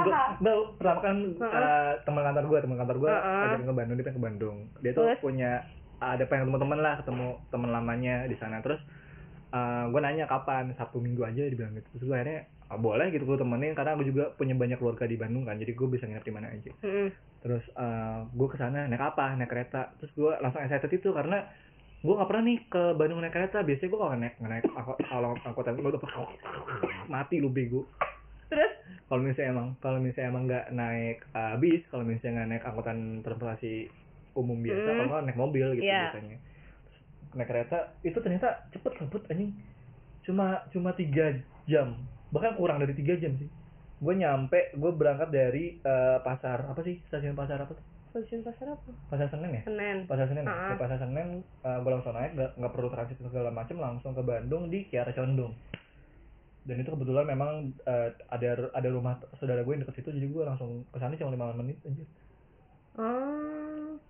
Gue Aha. pertama kan eh, teman kantor gue teman kantor gue ajak ke Bandung dia pengen ke Bandung. Dia tuh Terus? punya ada pengen teman-teman lah ketemu teman lamanya di sana. Terus gue nanya kapan sabtu minggu aja dia bilang gitu. Terus gue akhirnya "Ah, boleh gitu gue temenin karena gue juga punya banyak keluarga di Bandung kan jadi gue bisa nginep di mana aja. Hmm. terus gue ke sana naik apa naik kereta. Terus gue langsung excited itu karena gue nggak pernah nih ke Bandung naik kereta. Biasanya gue kalau naik naik angkot kalau angkutan gue udah mati lu bego terus? Kalau misalnya emang kalau misalnya emang nggak naik uh, bis kalau misalnya nggak naik angkutan transportasi umum biasa Hmm. kalau naik mobil gitu Iya. biasanya naik kereta itu ternyata cepet cepet anjing. Cuma cuma tiga jam. Bahkan kurang dari tiga jam sih. Gue nyampe gue berangkat dari uh, pasar apa sih? Stasiun pasar apa tuh? Stasiun pasar apa? Pasar Senen ya? Senen. Pasar Senen. Ya? Ah. Di pasar Senen uh, gue langsung naik nggak nggak perlu transit segala macam langsung ke Bandung di Kiara Condong. Dan itu kebetulan memang uh, ada ada rumah saudara gue yang deket situ jadi gue langsung ke sana cuma lima menit aja ah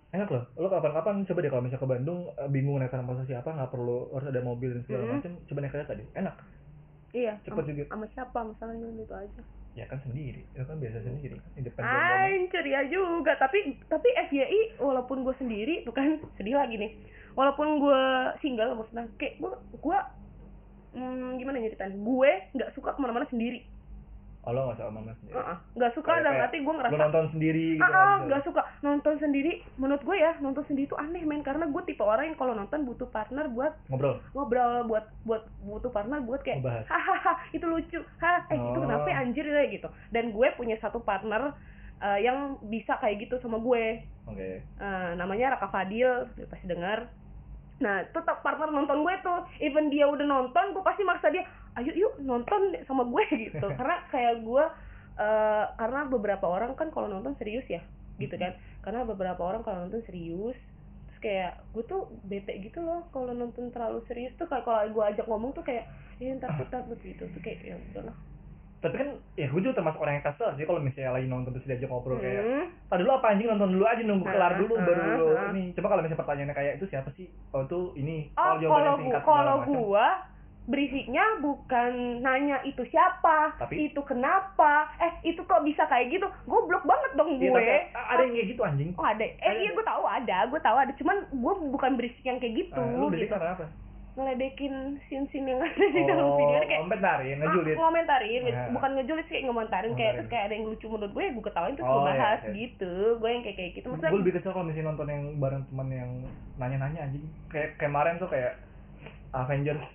enak loh. Lo kapan-kapan coba deh kalau misalnya ke Bandung uh, bingung naik transportasi apa nggak perlu harus ada mobil dan segala Mhm. macam coba naik kereta deh. Enak. Iya Cepet juga. sama siapa? Masalahnya itu aja. Ya kan sendiri. Itu kan biasa sendiri. Independen banget. Anjir ceria juga. Tapi tapi FYI walaupun gue sendiri tuh kan sedih lagi nih. Walaupun gue single maksudnya kayak gue gue hmm, gimana nyeritain? Gue nggak suka ke mana-mana sendiri oh lo nggak sama mama sendiri. Heeh. nggak suka Kayak- dalam arti gue lo ngerasa nonton sendiri gitu ah ah, kan, nggak suka. Nonton sendiri menurut gue ya nonton sendiri tuh aneh men. Karena gue tipe orang yang kalau nonton butuh partner buat ngobrol. Ngobrol buat buat butuh partner buat kayak Ngebahas. hahaha itu lucu. Ha eh itu Oh. kenapa ya, anjir ya gitu. Dan gue punya satu partner eh, yang bisa kayak gitu sama gue. Oke. Eh, namanya Raka Fadil dia pasti dengar nah tetap partner nonton gue tuh. Even dia udah nonton gue pasti maksa dia ayo yuk nonton sama gue gitu karena kayak gue eh, karena beberapa orang kan kalau nonton serius ya gitu kan karena beberapa orang kalau nonton serius terus kayak gue tuh bete gitu loh kalau nonton terlalu serius tuh kayak kalau gue ajak ngomong tuh kayak ya ntar ntar gitu tuh kayak ya udahlah tapi kan ya gue juga termasuk orang yang kesel sih kalau misalnya lagi nonton terus diajak ngobrol kayak Hmm. Tadi dulu apa anjing nonton dulu aja nunggu kelar Ah, dulu ah, baru lu ah. ini. Coba kalau misalnya pertanyaannya kayak itu siapa sih? Oh itu ini. Oh, jawabannya kalau singkat gua, segala kalau macam. Berisiknya bukan nanya itu siapa, Tapi- itu kenapa, eh itu kok bisa kayak gitu, goblok banget dong Iya, gue. tapi ada yang kayak gitu anjing. Oh ada, eh Ada. iya gue tahu ada, gue tahu ada, cuman gue bukan berisik yang kayak gitu, Ah, lu dari gitu. apa? ngeledekin sin-sin yang ada di dalam Oh, video kayak komentarin, ngejulit. Ah, ngomentarin, gitu. Ah. bukan ngejulit sih ngomentarin kayak terus kayak ada yang lucu menurut gue, gue ketawain terus Oh, gue iya, bahas iya. gitu, gue yang kayak kayak gitu, maksudnya Gue lebih kesel kalau misalnya nonton yang bareng teman yang nanya-nanya anjing. Kayak kemarin tuh kayak Avengers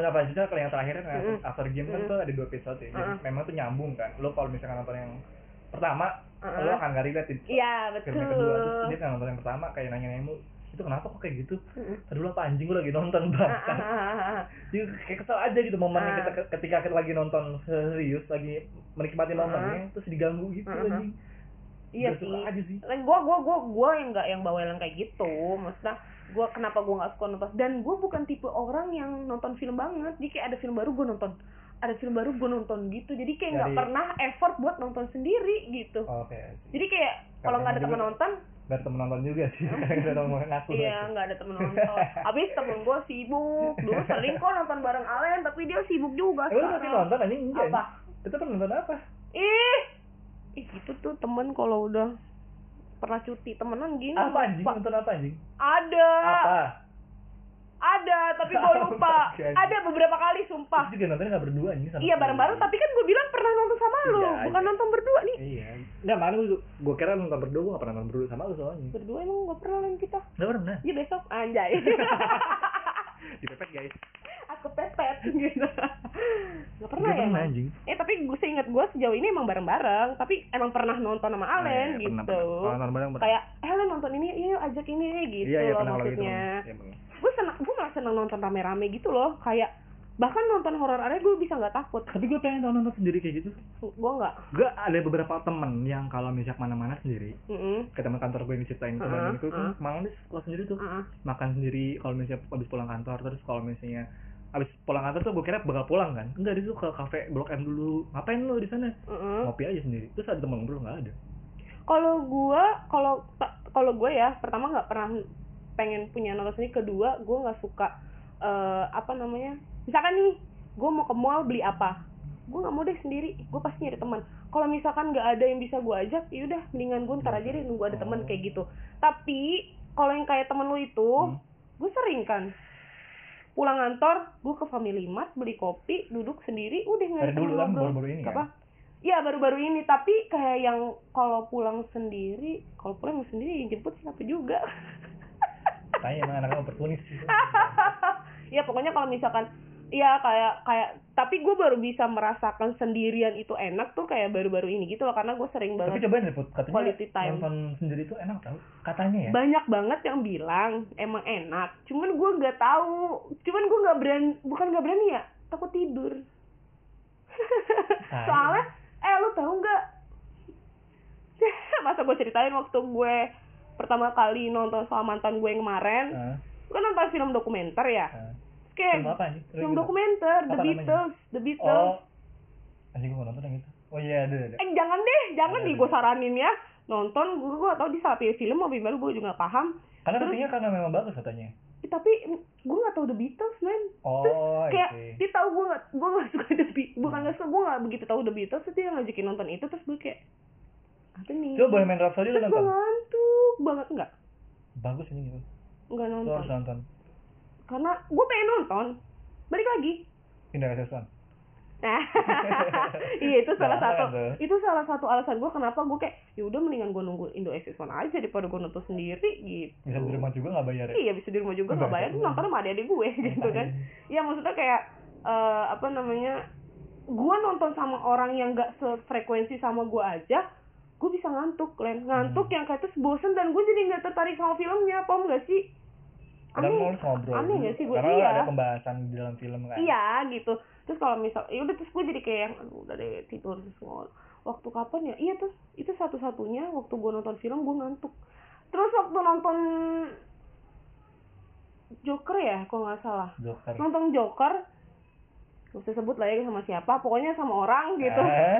kan apa sih kalau yang terakhir kan Mm-mm. after game kan Mm-mm. tuh ada dua episode ya. Jadi Mm-mm. memang tuh nyambung kan. Lo kalau misalkan nonton yang pertama, Uh-uh. lo akan gak relate iya film yang kedua. Terus betul. dia kan nonton yang pertama kayak nanya-nanya mulu, itu kenapa kok kayak gitu? Tadi dulu apa anjing gue lagi nonton Ah, bang. ah, ah, ah. Jadi kayak kesel aja gitu momennya kita ketika kita lagi nonton serius lagi menikmati momennya terus diganggu gitu anjing. Iya sih. aja sih. Like, gua gua gua gua yang nggak yang bawelan kayak gitu. Maksudnya gua kenapa gua nggak suka nonton dan gua bukan tipe orang yang nonton film banget. Jadi kayak ada film baru gua nonton. Ada film baru gua nonton gitu. Jadi kayak nggak pernah effort buat nonton sendiri gitu. Oke. Jadi kayak kalau nggak ada teman nonton, Dari temen nonton juga sih. Nonton ngaku. iya nggak ada temen nonton. Habis temen gua sibuk. Dulu sering kok nonton bareng Alen, tapi dia sibuk juga. Eh, lu nonton anjing enggak? Apa? Kita pernah nonton apa? Ih, ih gitu tuh temen kalau udah pernah cuti temenan gini. Apa anjing? lupa. Nonton apa anjing? Ada. Apa? Ada, tapi gue lupa. Ada beberapa kali sumpah. Itu juga nontonnya nggak berdua anjing sama Iya bareng-bareng, tapi kan gue bilang pernah nonton sama lu, Iya, bukan iya. nonton berdua nih. Iya. Enggak, mana gue gue kira nonton berdua, gue gak pernah nonton berdua sama lu soalnya. Berdua emang gak pernah lain kita. Enggak pernah. Iya besok anjay. Dipepet guys. Aku pepet gitu. Nggak pernah Nggak ya pernah, anjing. Eh tapi gue seingat gue sejauh ini emang bareng-bareng Tapi emang pernah nonton sama Alen Eh, gitu pernah, pernah. Kalau nonton bareng. Kayak, eh Alen nonton ini, iya yuk ajak ini gitu iya, iya, loh kalau gitu. maksudnya Iya. Gue seneng, gue malah seneng nonton rame-rame gitu loh Kayak, bahkan nonton horor area gue bisa nggak takut Tapi gue pengen tau nonton sendiri kayak gitu. Gue nggak Gue ada beberapa temen yang kalau misal mana-mana sendiri, Mm-mm. ke teman kantor gue yang diceritain Heeh, Bandung itu kan malam dia sekolah sendiri tuh ah. makan sendiri kalau misalnya habis pulang kantor terus kalau misalnya habis pulang kantor tuh gue kira bakal pulang kan. Enggak dia tuh ke kafe blok M dulu. Ngapain lu di sana? Mm-mm. ngopi aja sendiri. Terus ada temen ngobrol nggak ada. Kalau gua kalau kalau gue ya pertama nggak pernah pengen punya nonton sendiri. Kedua gue nggak suka eh, apa namanya misalkan nih gue mau ke mall beli apa? Gue nggak mau deh sendiri. Gue pasti nyari teman kalau misalkan nggak ada yang bisa gue ajak ya udah mendingan gue ntar aja deh nunggu ada teman Oh. kayak gitu. Tapi kalau yang kayak temen lu itu Hmm. gue sering kan pulang kantor gue ke Family Mart beli kopi duduk sendiri udah nggak ada dulu kan baru-baru ini apa? kan? Iya baru-baru ini tapi kayak yang kalau pulang sendiri kalau pulang sendiri yang jemput siapa juga? Tanya emang anaknya oportunis sih ya pokoknya kalau misalkan Iya kayak kayak tapi gue baru bisa merasakan sendirian itu enak tuh kayak baru-baru ini gitu loh karena gue sering tapi banget cobain deh Put. katanya Quality time. nonton sendiri tuh enak tau katanya ya. Banyak banget yang bilang emang enak cuman gue nggak tahu cuman gue nggak berani bukan nggak berani ya takut tidur. Soalnya eh lu tahu nggak? Masa gue ceritain waktu gue pertama kali nonton sama mantan gue yang kemarin? Nah, gue kan nonton film dokumenter ya? Nah. Kayak film apa nih film dokumenter The namanya? Beatles The Beatles. Oh anjing gue nonton yang itu. Oh iya ada ada. Eh jangan deh jangan nih ada. gue saranin ya. Nonton gue gue tau di salah pilih film mau bimbel gue juga nggak paham. Karena Terus- katanya karena memang bagus katanya. Eh, tapi gue nggak tahu The Beatles men. Oh kayak oke dia tahu gue nggak gue nggak suka The Beatles bukan nggak suka gue nggak begitu tahu The Beatles terus dia ngajakin nonton itu terus gue kayak apa nih? Coba Bohemian Rhapsody lu terus gue nonton? ngantuk banget nggak? Bagus ini gitu. Nggak lu nonton. harus nonton karena gue pengen nonton. Balik lagi. Indah SS1 nah iya itu salah satu. tuh. itu salah satu alasan gue kenapa gue kayak ya udah mendingan gue nunggu Indo Access One aja daripada gue nonton sendiri gitu. Bisa di rumah juga nggak bayar ya? Iya bisa di rumah juga nggak bayar Bayar. nonton sama adik-adik gue gitu kan. Ya maksudnya kayak eh, apa namanya gue nonton sama orang yang gak sefrekuensi sama gue aja gue bisa ngantuk. Len ngantuk Hmm. yang kayak terus bosen dan gue jadi nggak tertarik sama filmnya paham gak sih Kadang mau ngobrol aneh gak sih gue Karena iya. ada pembahasan di dalam film kan? Iya gitu. Terus kalau misal ya udah terus gue jadi kayak yang aduh udah deh tidur terus ngol waktu kapan ya? Iya tuh itu satu-satunya waktu gue nonton film gue ngantuk. Terus waktu nonton Joker ya kalau nggak salah. Joker. Nonton Joker gak usah sebut lah ya sama siapa pokoknya sama orang gitu. Eh?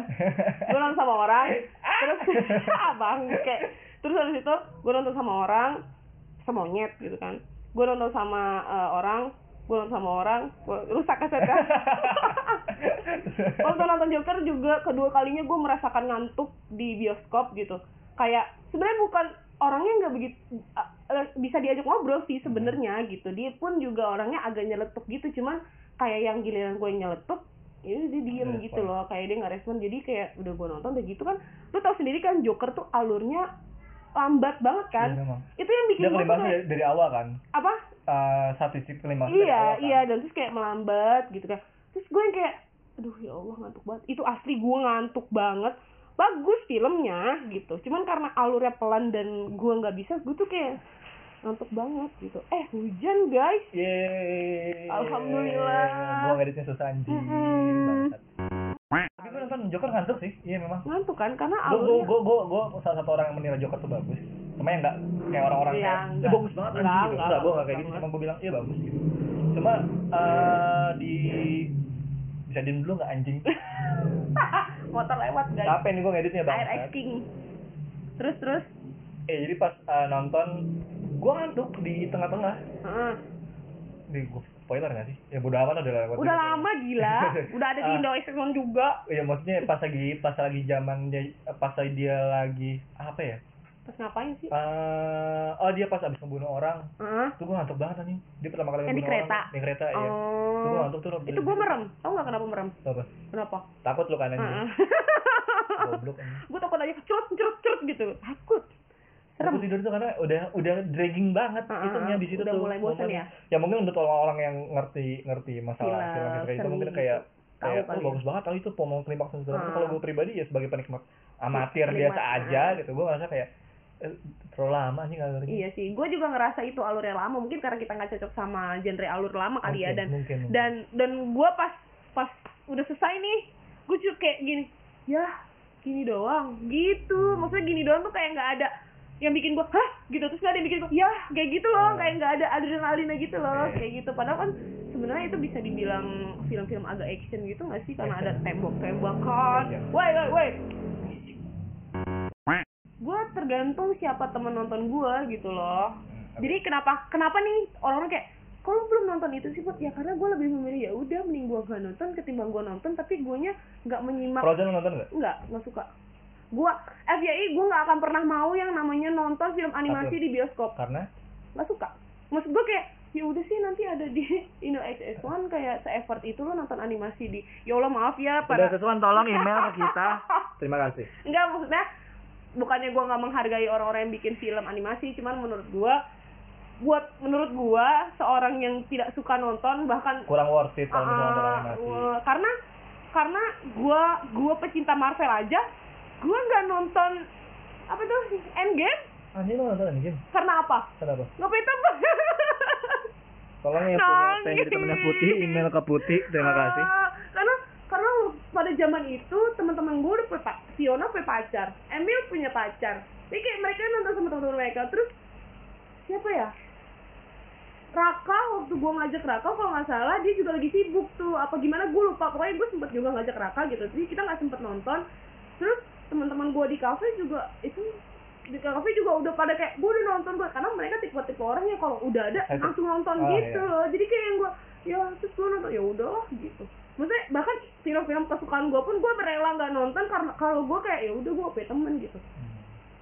gue nonton sama orang terus abang kayak terus habis itu gue nonton sama orang sama monyet gitu kan gue nonton sama eh, orang gue nonton sama orang rusak kasetnya waktu nonton Joker juga kedua kalinya gue merasakan ngantuk di bioskop gitu. Kayak sebenarnya bukan orangnya nggak begitu eh, bisa diajak ngobrol sih sebenarnya gitu. Dia pun juga orangnya agak nyeletuk gitu cuman kayak yang giliran gue nyeletuk ya dia diem Nggak gitu loh. Kayak dia nggak respon jadi kayak udah gue nonton udah gitu kan. Lu tau sendiri kan Joker tuh alurnya lambat banget kan? Iya, memang. itu yang bikin dia gue kelimasnya kayak dari, awal kan? Apa? Eh, satu sisi kelimasnya dari iya awal kan? iya dan terus kayak melambat gitu kan. Terus gue yang kayak aduh ya Allah ngantuk banget. Itu asli gue ngantuk banget. Bagus filmnya gitu. Cuman karena alurnya pelan dan gue nggak bisa gue tuh kayak ngantuk banget gitu. Eh hujan guys. Yeay. Alhamdulillah. Gua ngeditnya susah anjing. Bangsat. Tapi gue nonton Joker ngantuk sih. Iya memang. ngantuk kan karena Gue gue alurnya gue gue gue salah satu orang yang menilai Joker tuh bagus. Cuma yang enggak kayak orang-orang Iya, kayak "Eh, enggak. bagus banget Enggak, anjing gitu. enggak, Enggak, gue enggak bagus kayak gitu. Cuma gue bilang iya bagus gitu. Cuma eh di bisa diem dulu nggak anjing? motor lewat guys Capek nih gue ngeditnya air banget. ice king terus terus Eh jadi pas eh, nonton gue ngantuk di tengah-tengah. Heeh. Di gue spoiler nggak sih? Ya bodo amat udah lewat. udah lama gila udah ada di Ah. Indo juga Iya maksudnya pas lagi pas lagi zaman dia pas lagi dia lagi apa ya? pas ngapain sih Eh oh dia pas abis ngebunuh orang. Heeh. Tuh gue ngantuk banget nih. Dia pertama kali Yang di kereta? orang. Di kereta iya. Tuh gue oh ngantuk tuh. itu gue merem tau nggak kenapa merem Apa? kenapa Takut lu kan anjing. Heeh. Goblok gue takut aja cerut cerut cerut gitu takut serem Aku tidur tuh karena udah udah dragging banget Heeh, itunya di situ udah tuh. mulai bosan ya? Ya mungkin untuk orang-orang yang ngerti ngerti masalah Film, film kayak itu mungkin gitu. kayak tahu kayak oh, ya. bagus banget tahu itu pomong klimaks dan segala kalau gue pribadi ya sebagai penikmat amatir biasa aja gitu gue ngerasa kayak eh, terlalu lama sih nggak ngerti Iya sih, gue juga ngerasa itu alurnya lama. Mungkin karena kita nggak cocok sama genre alur lama kali ya. Mungkin, Dan mungkin, mungkin. dan dan gue pas pas udah selesai nih, gue juga kayak gini, ya gini doang, gitu. Maksudnya gini doang tuh kayak nggak ada yang bikin gue, hah? gitu. Terus nggak ada yang bikin gue, ya kayak gitu loh, Hmm. kayak nggak ada adrenalinnya gitu loh, kayak gitu. Padahal kan sebenarnya itu bisa dibilang film-film agak action gitu nggak sih? Karena ada tembok-tembakan, woi woi woi, gue tergantung siapa temen nonton gue gitu loh. Hmm, jadi kenapa kenapa nih orang-orang kayak kalau belum nonton itu sih Put?" ya karena gue lebih memilih ya udah mending gue gak nonton ketimbang gue nonton. Tapi guanya nggak menyimak. Frozen nonton nggak? Nggak nggak suka gue FYI gue nggak akan pernah mau yang namanya nonton film animasi Apa? di bioskop. Karena? Nggak suka. Maksud gue kayak ya udah sih nanti ada di Indo XS1 kayak se-effort itu lo nonton animasi di ya Allah maaf ya pada para sesuatu tolong email ke kita. Terima kasih. Enggak maksudnya bukannya gua nggak menghargai orang-orang yang bikin film animasi, cuman menurut gua buat menurut gua seorang yang tidak suka nonton bahkan kurang worth it kalau misalnya nonton ah, animasi. gua- karena karena gua gua pecinta Marvel aja, gua nggak nonton apa tuh Endgame? Anjing lo nonton anjing karena apa? kenapa Nggak punya temen. tolong ya punya jadi temennya putih email ke putih terima kasih. Ah, karena karena pada zaman itu teman-teman gue udah punya Fiona punya pacar, Emil punya pacar. Jadi kayak mereka nonton sama teman-teman mereka. Terus siapa ya? Raka waktu gue ngajak Raka kalau nggak salah dia juga lagi sibuk tuh. Apa gimana gue lupa. Pokoknya gue sempet juga ngajak Raka gitu. Jadi kita nggak sempet nonton. Terus teman-teman gue di kafe juga itu di kafe juga udah pada kayak gue udah nonton gue karena mereka tipe-tipe orang yang kalau udah ada langsung nonton Oh, gitu iya. loh. Jadi kayak yang gue ya terus gue nonton ya udah gitu. Maksudnya bahkan film-film kesukaan gue pun gue rela nggak nonton karena kalau gue kayak ya udah gue punya temen gitu.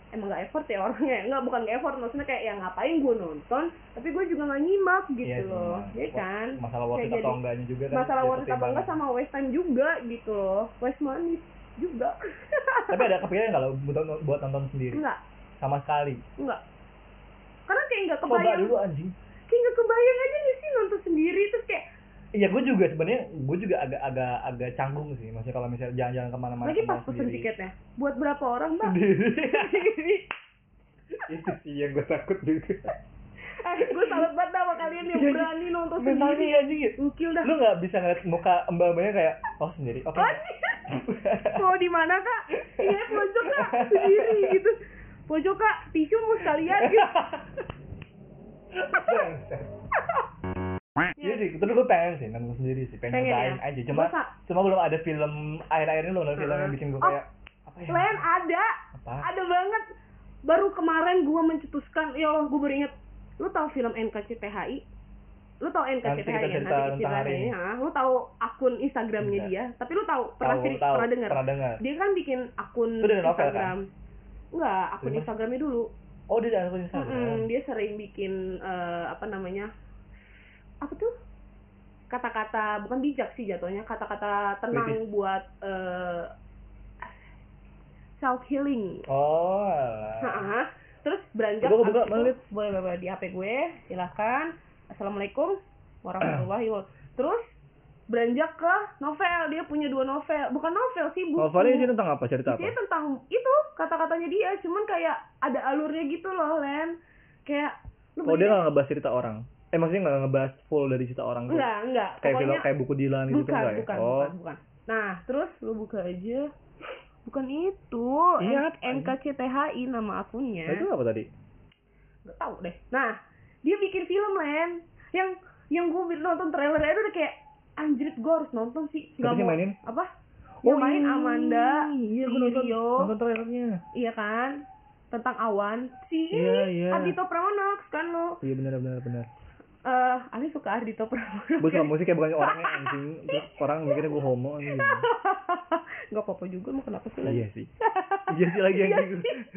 Emang gak effort ya orangnya nggak bukan gak effort maksudnya kayak ya ngapain gue nonton tapi gue juga nggak nyimak gitu Iya sih, loh. Mas. ya kan? masalah worth it atau enggaknya juga kan masalah worth it apa pertimbangan. enggak sama waste time juga gitu loh. Waste money juga. Tapi ada kepikiran kalau buat buat nonton sendiri? Enggak sama sekali? Enggak karena kayak nggak coba kebayang. dulu anjing. Kayak nggak kebayang aja nggak sih nonton sendiri terus kayak Iya, gue juga sebenarnya gue juga agak agak agak canggung sih, maksudnya kalau misalnya jalan-jalan ke mana-mana. lagi pas pesen tiketnya. Buat berapa orang mbak. Itu sih yang gue takut juga. eh gue salut banget sama kalian yang Iya, berani nonton Mentalnya sendiri. anjing ya. Dah. Lu nggak bisa ngeliat muka mbak-mbaknya kayak oh sendiri. Oke. mau di mana kak iya pojok kak sendiri gitu pojok kak tisu mau sekalian gitu. Iya sih, tapi gue pengen sih nonton sendiri sih, pengen, Pengen ya? aja. Cuma Masa? cuma belum ada film akhir-akhir ini ada film yang bikin gue Oh, kayak apa ya? Len ada Apa? ada banget baru kemarin gua mencetuskan ya Allah gua beringat lu tahu film NKCTHI lu kita ya cerita nanti tentang hari ha? lu tahu akun Instagramnya dia tapi lu tahu pernah Tahu, tahu, pernah dengar Pernah dengar. dia kan bikin akun Itu kan? Instagram enggak akun? Instagramnya dulu Oh, dia ada akun Instagram. Mm-mm, dia sering bikin eh, apa namanya apa tuh kata-kata bukan bijak sih jatuhnya kata-kata tenang Kritis. buat eh, self healing Oh, alah. terus beranjak Coba buka, boleh di HP gue silahkan assalamualaikum warahmatullahi wabarakatuh terus beranjak ke novel dia punya dua novel bukan novel sih buku Novelnya ini tentang apa? Cerita apa? Isinya tentang itu kata-katanya dia cuman kayak ada alurnya gitu loh Len kayak Oh, dia nggak ngebahas cerita orang. Eh, maksudnya nggak ngebahas full dari cerita orang enggak enggak Kayak film pokoknya kayak buku Dilan gitu bukan enggak ya? bukan, oh. bukan bukan nah terus lu buka aja bukan itu Iya? NKCTHI nama akunnya Nah, itu apa tadi? nggak tahu deh nah dia bikin film Len yang yang gue nonton trailernya itu udah kayak anjir gue harus nonton sih sih mau mainin? apa yang main iya. Amanda Iya, si gue nonton, Rio nonton trailernya. iya kan tentang awan si Iya, ini iya. Ardito Pramono kan lo Iya benar benar benar. eh Ali suka Ardito Pramono Gue suka musik kayak bukan orangnya anjing. Orang mikirnya gue homo anjing. nggak apa-apa juga mau kenapa sih Iya sih. Iya sih lagi anjing.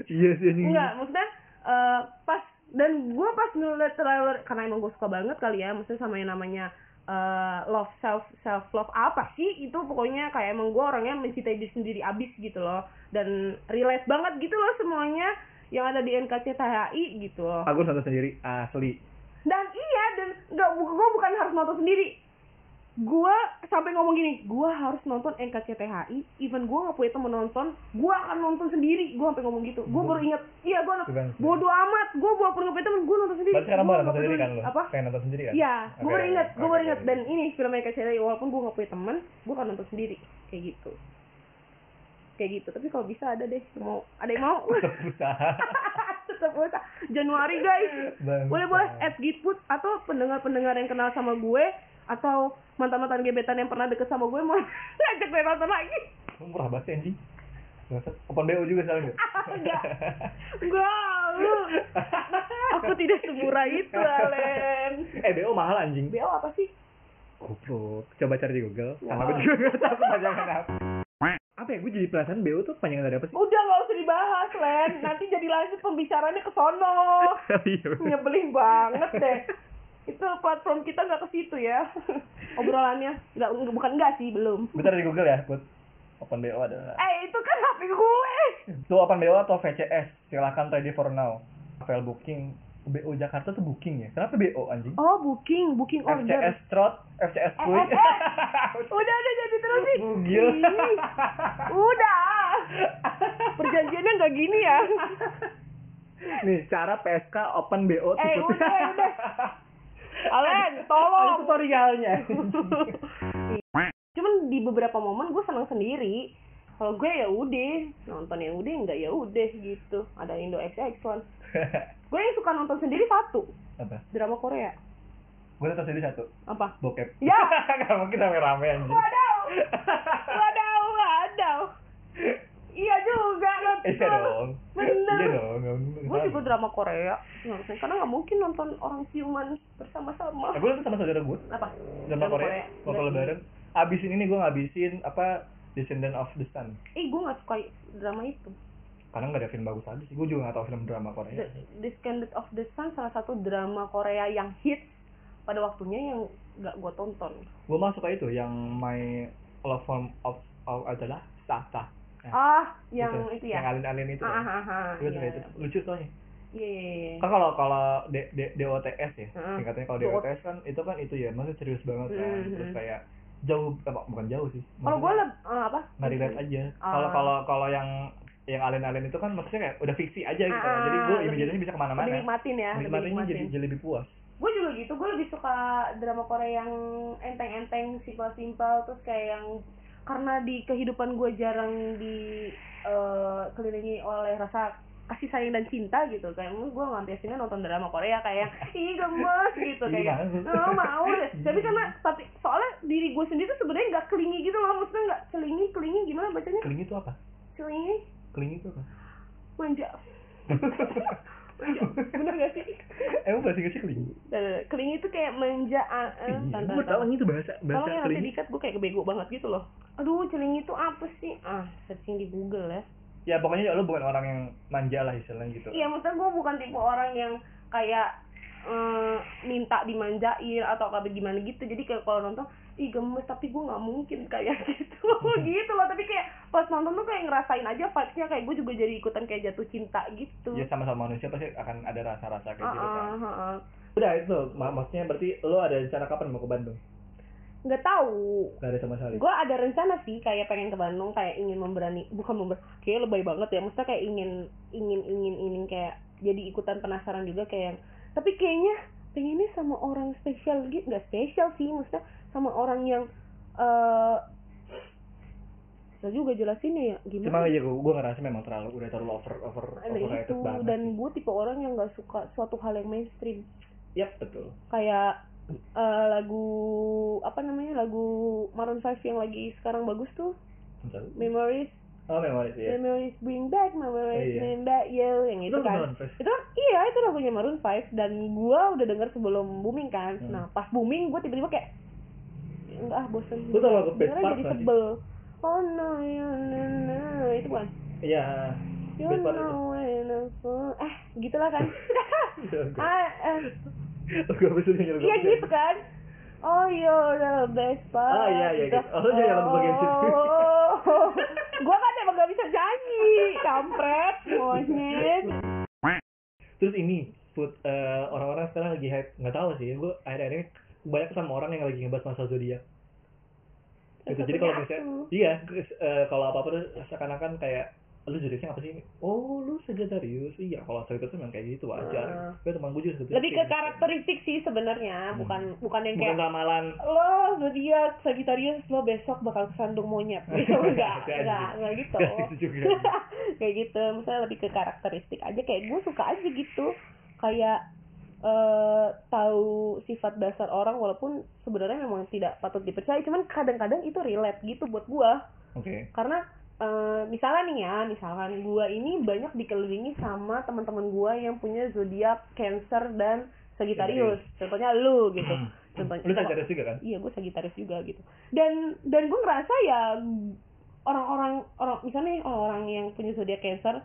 Iya sih anjing. Enggak, maksudnya eh, pas dan gue pas ngeliat trailer karena emang gue suka banget kali ya, maksudnya sama yang namanya eh, love self self love apa sih? Itu pokoknya kayak emang gue orangnya mencintai diri sendiri abis gitu loh. Dan relate banget gitu loh semuanya yang ada di NKCTHI gitu loh. Aku nonton sendiri asli. dan iya dan nggak gue bukan harus nonton sendiri gua sampai ngomong gini gua harus nonton NKCTHI even gua nggak punya temen nonton gua akan nonton sendiri gua sampai ngomong gitu gua baru ingat iya sih. bodoh amat walaupun nggak punya temen gua nonton sendiri Berarti sekarang Gua mau nonton sendiri kan lo? apa Pengen nonton sendiri kan? Iya, gue Oke, baru ingat, gue baru oke. ingat dan ini film NKCTHI walaupun gue gak punya teman, gue akan nonton sendiri kayak gitu. Kayak gitu. Tapi kalau bisa ada deh mau, ada yang mau. Tetap usaha. Januari guys. Boleh boleh at Gitput atau pendengar-pendengar yang kenal sama gue atau mantan-mantan gebetan yang pernah deket sama gue mau ngajak gue nonton lagi. Murah banget sih anjing. Open BO juga sekarang enggak? Enggak. Lu. Aku tidak semurah itu, Alen. eh BO mahal anjing. BO apa sih? Goblok. Coba cari di Google. Ya. Karena gue juga gak tahu kepanjangan apa. Apa ya? Gue jadi penasaran BO tuh panjangan dari apa sih? Udah gak usah dibahas, Len. Nanti jadi lanjut pembicaraannya ke sono. Iya. Nyebelin banget deh. Itu platform kita nggak ke situ ya. Obrolannya nggak bukan enggak sih, belum. Bentar di Google ya, buat Open BO adalah. Eh, itu kan HP gue. Itu Open BO atau VCS? Silahkan ready for now. File booking. BO Jakarta tuh booking ya. Kenapa BO anjing? Oh, booking, booking order. FCS Trot, FCS Eh, Kuy. eh, eh. Udah, udah jadi terusin. Bugil. Ih, Udah. Perjanjiannya nggak gini ya. Nih, cara PSK Open BO Eh, udah, udah. Alen, Ada tolong. tutorialnya. Cuman di beberapa momen gue senang sendiri. Kalau gue ya udah nonton ya udah enggak ya udah gitu. Ada Indo XX1. Gue yang suka nonton sendiri satu Apa? drama Korea. Gue nonton sendiri satu. Apa? Bokep. Ya. Gak mungkin rame-rame anjing. Wadaw, wadaw, wadaw. Iya juga betul. Iya dong. Bener. Iya dong. Gue juga drama Korea karena nggak mungkin nonton orang ciuman bersama-sama. Eh, gue nonton sama saudara gue. Apa? Drama Korea. Waktu Berarti- lebaran. Abisin ini gue ngabisin apa Descendant of the Sun. Eh, gue nggak suka drama itu. Karena nggak ada film bagus aja sih. Gue juga nggak tahu film drama Korea. The, Scandal of the Sun salah satu drama Korea yang hits pada waktunya yang nggak gue tonton. Gue mah suka itu yang My Love Form of, of adalah Sah Sah. Nah, Ah, yang itu, itu, Yang ya. alien-alien itu. Ah, ah, ah, Gue suka iya. itu. Lucu soalnya. Iya, iya, iya. Kan kalau kalau D, D, DOTS ya, singkatnya kalau DOTS. Kan itu kan itu ya, maksudnya serius banget kan. Mhm. Terus kayak jauh apa bukan jauh sih. Kalau gue leb, eh, apa? nggak relate aja. Ah. Kalau kalau kalau yang yang alien-alien itu kan maksudnya kayak udah fiksi aja gitu. Ah, jadi gue imajinasinya bisa ke mana-mana. Lebih nikmatin ya, Nikmatinnya jadi, jadi lebih puas. Gue juga gitu, gue lebih suka drama Korea yang enteng-enteng, simpel-simpel, terus kayak yang karena di kehidupan gue jarang di eh, kelilingi oleh rasa kasih sayang dan cinta gitu. Kayak gue ngambiasinnya nonton drama Korea kayak yang, ih gemes gitu kayak oh, mau deh. Tapi karena tapi soalnya diri gue sendiri tuh sebenarnya nggak kelingi gitu loh. Maksudnya nggak kelingi kelingi gimana bacanya? Keling itu apa? kelingi? Keling itu apa? manja bener gak sih Emang bahasa Inggrisnya keling? Dan kelingi itu kayak manja ah, eh, Iya, gue tahu itu bahasa bahasa nanti keling. dikat gue kayak bego banget gitu loh. Aduh, celing itu apa sih? Ah, searching di Google ya. Ya pokoknya lo bukan orang yang manja lah istilahnya gitu. Iya, maksudnya gue bukan tipe orang yang kayak eh, minta dimanjain atau apa gimana gitu. Jadi kayak kalau nonton, ih gemes tapi gue nggak mungkin kayak gitu. gitu loh. Tapi kayak pas nonton tuh kayak ngerasain aja vibes-nya kayak gue juga jadi ikutan kayak jatuh cinta gitu. Ya sama-sama manusia pasti akan ada rasa-rasa kayak gitu kan. ah, ah. Udah itu mak- maksudnya berarti lo ada rencana kapan mau ke Bandung? Nggak tahu. Gak ada sama sekali. gue ada rencana sih kayak pengen ke Bandung kayak ingin memberani bukan member kayak lebay banget ya maksudnya kayak ingin ingin ingin ingin kayak jadi ikutan penasaran juga kayak tapi kayaknya pengennya sama orang spesial gitu nggak spesial sih maksudnya sama orang yang eh susah juga jelasinnya ya Cuma gimana aja gue gue ngerasa memang terlalu udah terlalu over over ada overrated itu banget. dan gue tipe orang yang nggak suka suatu hal yang mainstream Yap betul. kayak eh, lagu apa namanya lagu Maroon 5 yang lagi sekarang bagus tuh Bentar. Memories Oh memories ya. Memories bring back memories Iya. bring back you yang itu Itu kan Maroon 5? itu iya itu lagunya Maroon 5 dan gua udah denger sebelum booming kan Hmm. nah pas booming gua tiba-tiba kayak enggak ah bosen Lu tau lagu Best Part jadi oh no you no, no. itu bukan Iya. you itu. know when I fall eh gitulah kan ah eh, Gue itu nyanyi lagu iya gitu kan Oh, you're the best part. Ah, iya, iya, gitu. Oh, iya, lagu bagian situ. Oh, gua kan emang gak bisa nyanyi, kampret, monyet. Terus ini food eh, orang-orang sekarang lagi hype nggak tahu sih gue akhir-akhir ini banyak sama orang yang lagi ngebahas masalah zodiak gitu jadi kalau misalnya iya eh, kalau apa apa tuh seakan-akan kayak lu zodiaknya apa sih? Oh lu Sagittarius. Iya kalau Sagittarius memang kayak gitu wajar. Ah. gue teman gue juga lebih ke kayak gitu. karakteristik sih sebenarnya bukan bukan yang bukan kayak ramalan. Lo zodiak Sagittarius lo besok bakal kesandung monyet. Gitu enggak Itu aja. enggak enggak gitu. Nggak gitu kayak gitu misalnya lebih ke karakteristik aja. Kayak gue suka aja gitu. Kayak eh tahu sifat dasar orang walaupun sebenarnya memang tidak patut dipercaya. Cuman kadang-kadang itu relate gitu buat gue oke. Karena eh, misalnya nih ya misalkan gue ini banyak dikelilingi sama teman-teman gue yang punya zodiak Cancer dan Sagittarius. Contohnya lu gitu. Contohnya lu Sagittarius juga kan? Iya gue Sagittarius juga gitu. Dan dan gue ngerasa ya orang-orang orang misalnya orang-orang yang punya zodiak Cancer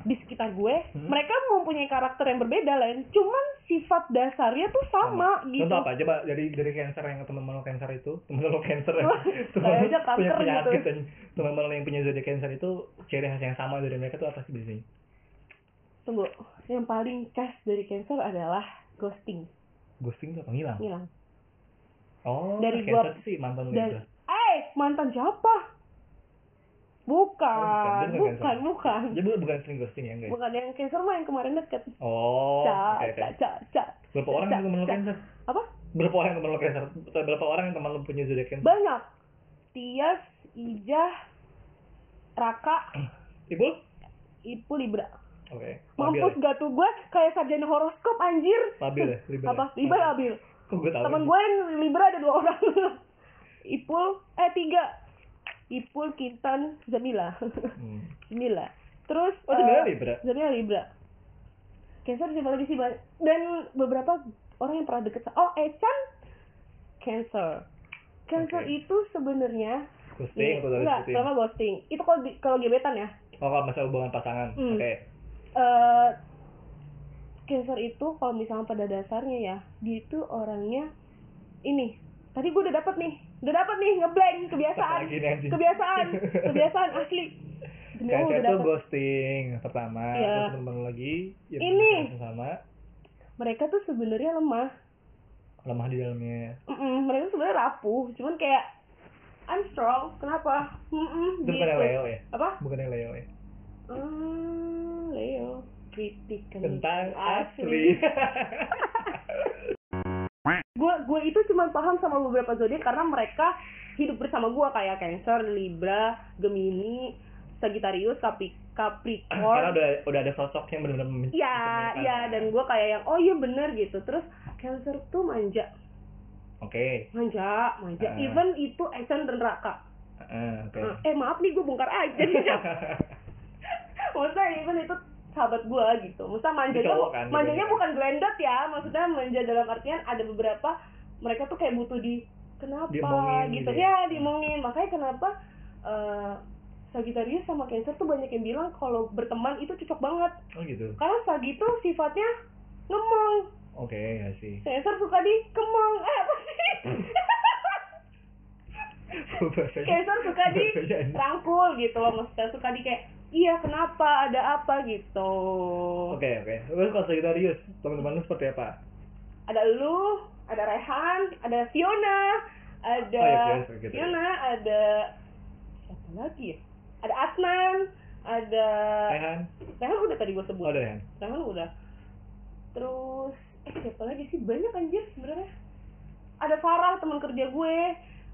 di sekitar gue Hmm. mereka mempunyai karakter yang berbeda lain cuman sifat dasarnya tuh sama, gitu Contoh apa? Coba dari dari cancer yang teman-teman lo cancer itu, teman lo cancer ya. Teman aja punya penyakit gitu. dan teman-teman lo yang punya zodiak cancer itu ciri khas yang sama dari mereka tuh apa sih biasanya? tunggu yang paling khas dari Cancer adalah ghosting Ghosting tuh apa ngilang? ngilang Oh, Dari gua- sih mantan itu. eh mantan siapa bukan Oh, bukan, bukan bukan Jadi bukan, bukan sering ghosting ya enggak? ya? bukan yang Cancer mah yang kemarin deket Oh, Ca, oke oke. ca, ca, ca. Berapa orang yang teman lo ca. cancer? apa Berapa orang yang teman lo cancer? Berapa orang yang teman lo punya zodiak cancer? banyak Tias Ijah Raka Ibu? Ipu Libra Oke. Labil mampus gak tuh gue kayak sarjana horoskop anjir Labil ya? Libra apa ya? Libra labil Kok gue tahu? teman ya? gue yang Libra ada dua orang Ipul eh tiga Ipul Kintan Zamila Hmm. Zamila terus Oh, Zamila eh, Libra? Zamila Libra Cancer siapa lagi sih dan beberapa orang yang pernah deket oh Echan Cancer Cancer Oke. itu sebenarnya Ghosting atau enggak, ghosting? pertama ghosting. Itu kalau di- kalau gebetan ya. Oh, kalau masalah hubungan pasangan. Hmm. Oke. eh Cancer itu kalau misalnya pada dasarnya ya, dia itu orangnya ini. Tadi gue udah dapet nih, udah dapet nih ngeblank kebiasaan, kebiasaan, kebiasaan asli. Demi Cancer udah tuh dapet. ghosting pertama, Iya. terus teman lagi yang Ini. sama Mereka tuh sebenarnya lemah. lemah di dalamnya. Mm-mm, mereka tuh sebenarnya rapuh, cuman kayak I'm strong. Kenapa? Mm-mm, Itu bukan Leo ya? Apa? Bukan yang Leo ya? Hmm, Leo. Kritikan Tentang asli. gue gue itu cuma paham sama beberapa zodiak karena mereka hidup bersama gue kayak Cancer, Libra, Gemini, Sagittarius, Capri Karena Capricorn. udah udah ada sosok yang benar-benar Iya, iya dan gue kayak yang oh iya bener gitu. Terus Cancer tuh manja, Oke. manja, manja. Ah. Even itu Echan dan Raka. Heeh, oke. Ah, Eh maaf nih gue bongkar aja nih. Maksudnya even itu sahabat gue gitu. Maksudnya manjanya, cowok kan, manjanya gitu. bukan glendot ya. Maksudnya manja dalam artian ada beberapa mereka tuh kayak butuh di kenapa Diomongin gitu gitu ya diomongin. Makanya kenapa eh Sagittarius sama Cancer tuh banyak yang bilang kalau berteman itu cocok banget. oh gitu. Karena Sagi tuh sifatnya ngemong. Oke, ya sih. Cancer suka di kemong. Eh apa sih? Cancer suka di rangkul gitu loh maksudnya suka di kayak iya kenapa ada apa gitu Oke, oke. Terus kalau Sagittarius, teman-teman lu seperti apa? ada lu ada Rehan ada Fiona ada Oh, iya, Fiona gitu. Ada siapa lagi ya ada Asnan ada Rehan? Rehan udah tadi gue sebut Oh, ada Rehan. Rehan udah terus eh siapa lagi sih banyak anjir sebenarnya ada Farah teman kerja gue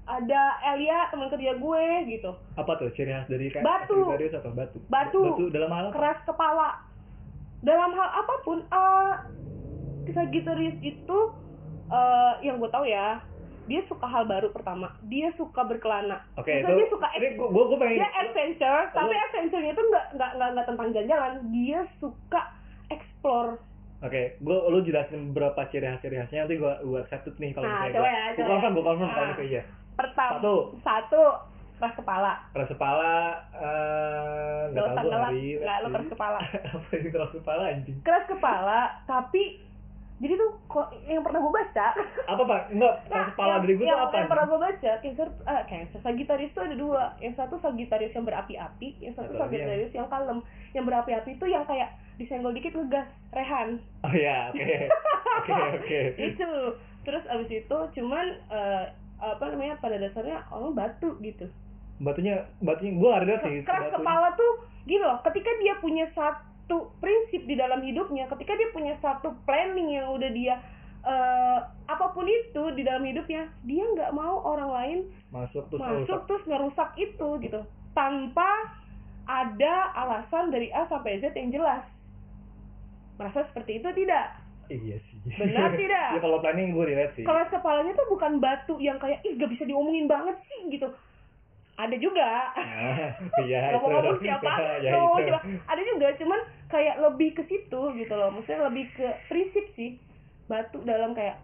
ada Elia teman kerja gue gitu Apa tuh ciri khas dari kan? Batu. Apa? Batu. Batu. Batu dalam hal apa? keras kepala dalam hal apa pun eh Sagittarius itu eh yang gue tahu ya dia suka hal baru pertama dia suka berkelana Oke, Maksudnya itu dia suka ini gua gua, gua pengen dia adventure tapi Lu- adventure-nya itu nggak nggak nggak tentang jalan-jalan dia suka explore Oke, gua lu jelasin beberapa ciri khas ciri khasnya nanti gua gua accept nih kalau Nah, misalnya coba gua, ya, gua coba confirm, ya. gua confirm kalau Nah. Pertama Satu. satu keras kepala Keras kepala eh Gak enggak tahu hari. lu keras kepala. Apa ini keras kepala anjing? keras kepala tapi jadi tuh kok yang pernah gue baca Apa, Pak? Enggak, keras Nah, kepala dari gua yang, tuh apa? yang pernah gue baca cancer ah cancer Sagittarius itu ada dua yang satu Sagittarius yang berapi-api yang satu Satu lagi yang- kalem yang berapi-api itu yang kayak disenggol dikit ngegas Rehan Oh iya, oke. Oke, oke. itu terus abis itu cuman eh, apa namanya pada dasarnya orang batu gitu. Batunya batunya gue relate sih keras batunya. kepala tuh gini loh ketika dia punya satu prinsip di dalam hidupnya ketika dia punya satu planning yang udah dia eh, apa pun itu di dalam hidupnya dia nggak mau orang lain masuk terus masuk rusak. terus ngerusak itu gitu. Tanpa ada alasan dari A sampai Z yang jelas. Merasa seperti itu tidak? Iya sih Benar tidak? ya kalau planning gue relate sih keras kepalanya tuh bukan batu yang kayak ih gak bisa diomongin banget sih gitu ada juga Nah, iya ngomong siapa, ya, ngomong siapa. Ada juga, cuman kayak lebih ke situ gitu loh. Maksudnya lebih ke prinsip sih. Batu dalam kayak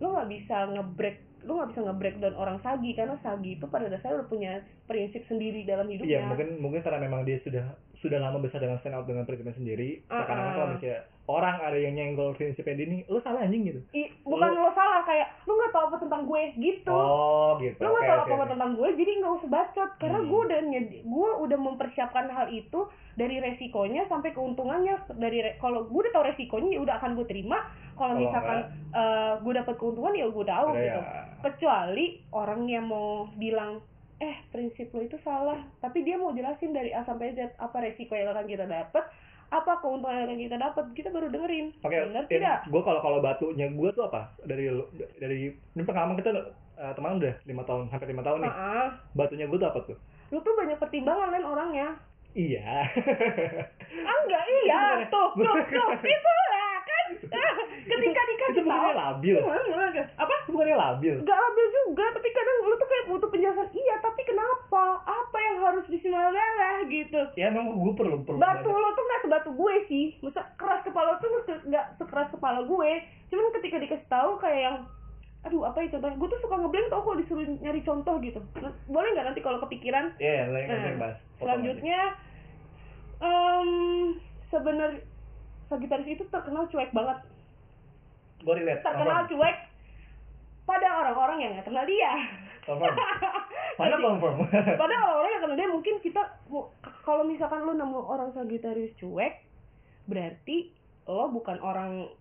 lo nggak bisa ngebreak lo nggak bisa ngebreak down orang sagi karena sagi itu pada dasarnya udah punya prinsip sendiri dalam hidupnya. Iya mungkin mungkin karena memang dia sudah sudah lama besar dengan stand out dengan prinsipnya sendiri. Ah, Sekarang ah. kalau misalnya orang ada yang nyenggol prinsipnya ini, lu salah anjing gitu. I, bukan lo salah kayak lo nggak tahu apa tentang gue gitu. Oh gitu. lo nggak Oke, tahu oke, apa-apa oke. tentang gue jadi nggak usah bacot karena Hmm. gue udah gue udah mempersiapkan hal itu dari resikonya sampai keuntungannya dari kalau gue udah tahu resikonya ya udah akan gue terima kalau misalkan eh, gue dapat keuntungan ya gue tahu gitu ya. kecuali orang yang mau bilang eh prinsip lo itu salah tapi dia mau jelasin dari A sampai Z apa resiko yang akan kita dapat apa keuntungan yang kita dapat kita baru dengerin. Oke, benar tidak? gue kalau kalau batunya gue tuh apa? Dari dari ini pengalaman kita eh, teman udah lima tahun hampir lima tahun nih. Ah, Batunya gue tuh apa tuh? lu tuh banyak pertimbangan kan orangnya. Iya. Ah enggak iya tuh tuh tuh. Itu ketika itu dikasih tahu bukannya labil. apa? Bukannya labil. enggak labil juga tapi kadang lu tuh kayak butuh penjelasan iya tapi kenapa? Apa yang harus disimaleleh gitu. Ya emang gue perlu perlu batu lo tuh nggak sebatu gue sih. Masa keras kepala tuh nggak- sekeras kepala gue. Cuman ketika dikasih tahu kayak yang aduh apa ya contohnya gue tuh suka ngeblank tau kalau disuruh nyari contoh gitu. Nah, boleh nggak nanti kalau kepikiran? Iya, lain Nah. Potong selanjutnya em sebenarnya Sagitarius itu terkenal cuek banget. Gue relate. terkenal confirm. cuek pada orang-orang yang nggak kenal dia Confirm. Jadi, confirm? pada orang-orang yang kenal dia mungkin kita kalau misalkan lu nemu orang Sagitarius cuek berarti lo bukan orang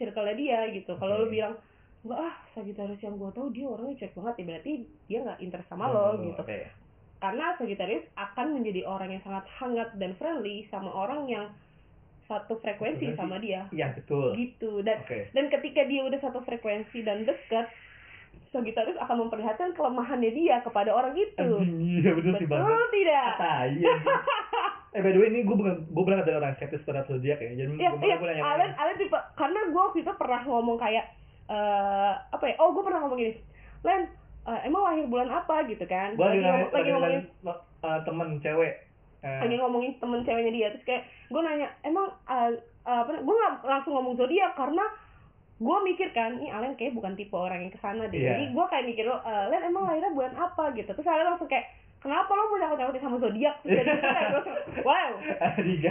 circle dia gitu kalau lo Oke. bilang enggak ah Sagitarius yang gue tahu dia orangnya cuek banget ya berarti dia nggak interest sama lo gitu Oke. karena Sagittarius akan menjadi orang yang sangat hangat dan friendly sama orang yang satu frekuensi Frekuensi. sama dia Iya, betul. gitu dan Oke. dan ketika dia udah satu frekuensi dan dekat Sagittarius akan memperlihatkan kelemahannya dia kepada orang itu Iya, betul sih banget. betul tidak Tai. anjing. Eh by the way ini gue bukan gue berangkat dari orang skeptis terhadap zodiak ya. Jadi Iya, gue iya, gue nanya. Alan, Alan tipe, karena gue waktu itu pernah ngomong kayak, eh apa ya, oh gue pernah ngomong gini, Len, eh, emang lahir bulan apa gitu kan? Gue lagi lagi, nanya ngomong- lagi ngomongin, uh, temen cewek. Eh, lagi ngomongin temen ceweknya dia, terus kayak, gue nanya, emang, eh, apa, gue nggak langsung ngomong zodiak karena gue mikir kan, ini Alen kayak bukan tipe orang yang ke sana deh, Iya. jadi gue kayak mikir, eh, Len emang lahirnya bulan apa? Gitu, terus Alen langsung kayak, kenapa lo mau nyangkut-nyangkutin sama zodiak? Terus jadi kayak, wow,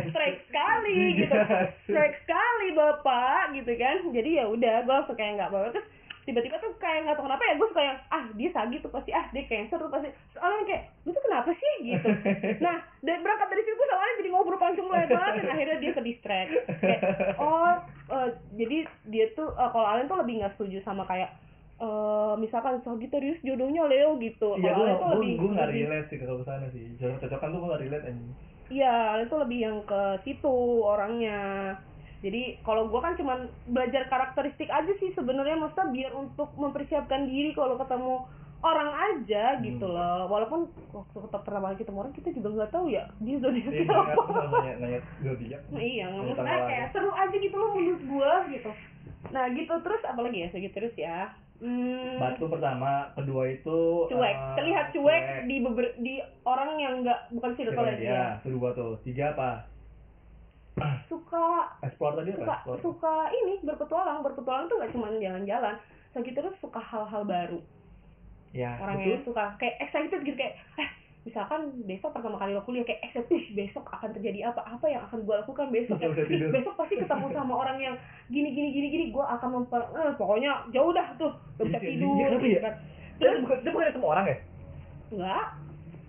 strike sekali gitu. Strike sekali bapak gitu kan. Jadi ya udah gue langsung kayak nggak bawa terus tiba-tiba tuh kayak nggak tahu kenapa ya gue suka yang ah dia sagi tuh pasti ah dia cancer tuh pasti soalnya kayak lu tuh kenapa sih gitu nah dari berangkat dari situ gue Alan jadi ngobrol panjang lebar dan akhirnya dia ke distract kayak oh eh, jadi dia tuh eh, kalau Alan tuh lebih nggak setuju sama kayak eh misalkan Sagittarius jodohnya Leo gitu Iya, kalau gue tuh lebih gue nggak lebih- relate sih ke sana sih. Cocok-cocokan tuh gue nggak relate anjing. Iya, itu lebih yang ke situ orangnya. Jadi kalau gua kan cuman belajar karakteristik aja sih sebenarnya maksudnya biar untuk mempersiapkan diri kalau ketemu orang aja gitu Hmm. loh. Walaupun waktu kita pertama kali ketemu orang kita juga nggak tahu ya dia zodiak Iya, apa. nanya nanya zodiak. Nah, iya, Nanya maksudnya kayak seru aja gitu loh menurut gua gitu. Nah gitu terus apalagi ya segitu terus ya. Hmm, Batu pertama, kedua itu cuek, eh, terlihat cuek di beber, di orang yang nggak bukan Circle dia. dia. Kedua tuh, tiga apa? Suka Explore tadi suka Explore. suka ini berpetualang berpetualang tuh gak cuma jalan-jalan Sagittarius suka hal-hal baru Ya, orangnya betul. suka kayak excited gitu kayak eh misalkan besok pertama kali lo kuliah kayak excited "Ih, besok akan terjadi apa apa yang akan gue lakukan besok Nggak bisa "Ih, tidur." besok pasti ketemu sama orang yang gini gini gini gini gue akan memper eh, pokoknya jauh dah tuh gak bisa Iya, iya, tidur iya, gitu ya? kan. Terus bukan dia bukan semua orang ya? enggak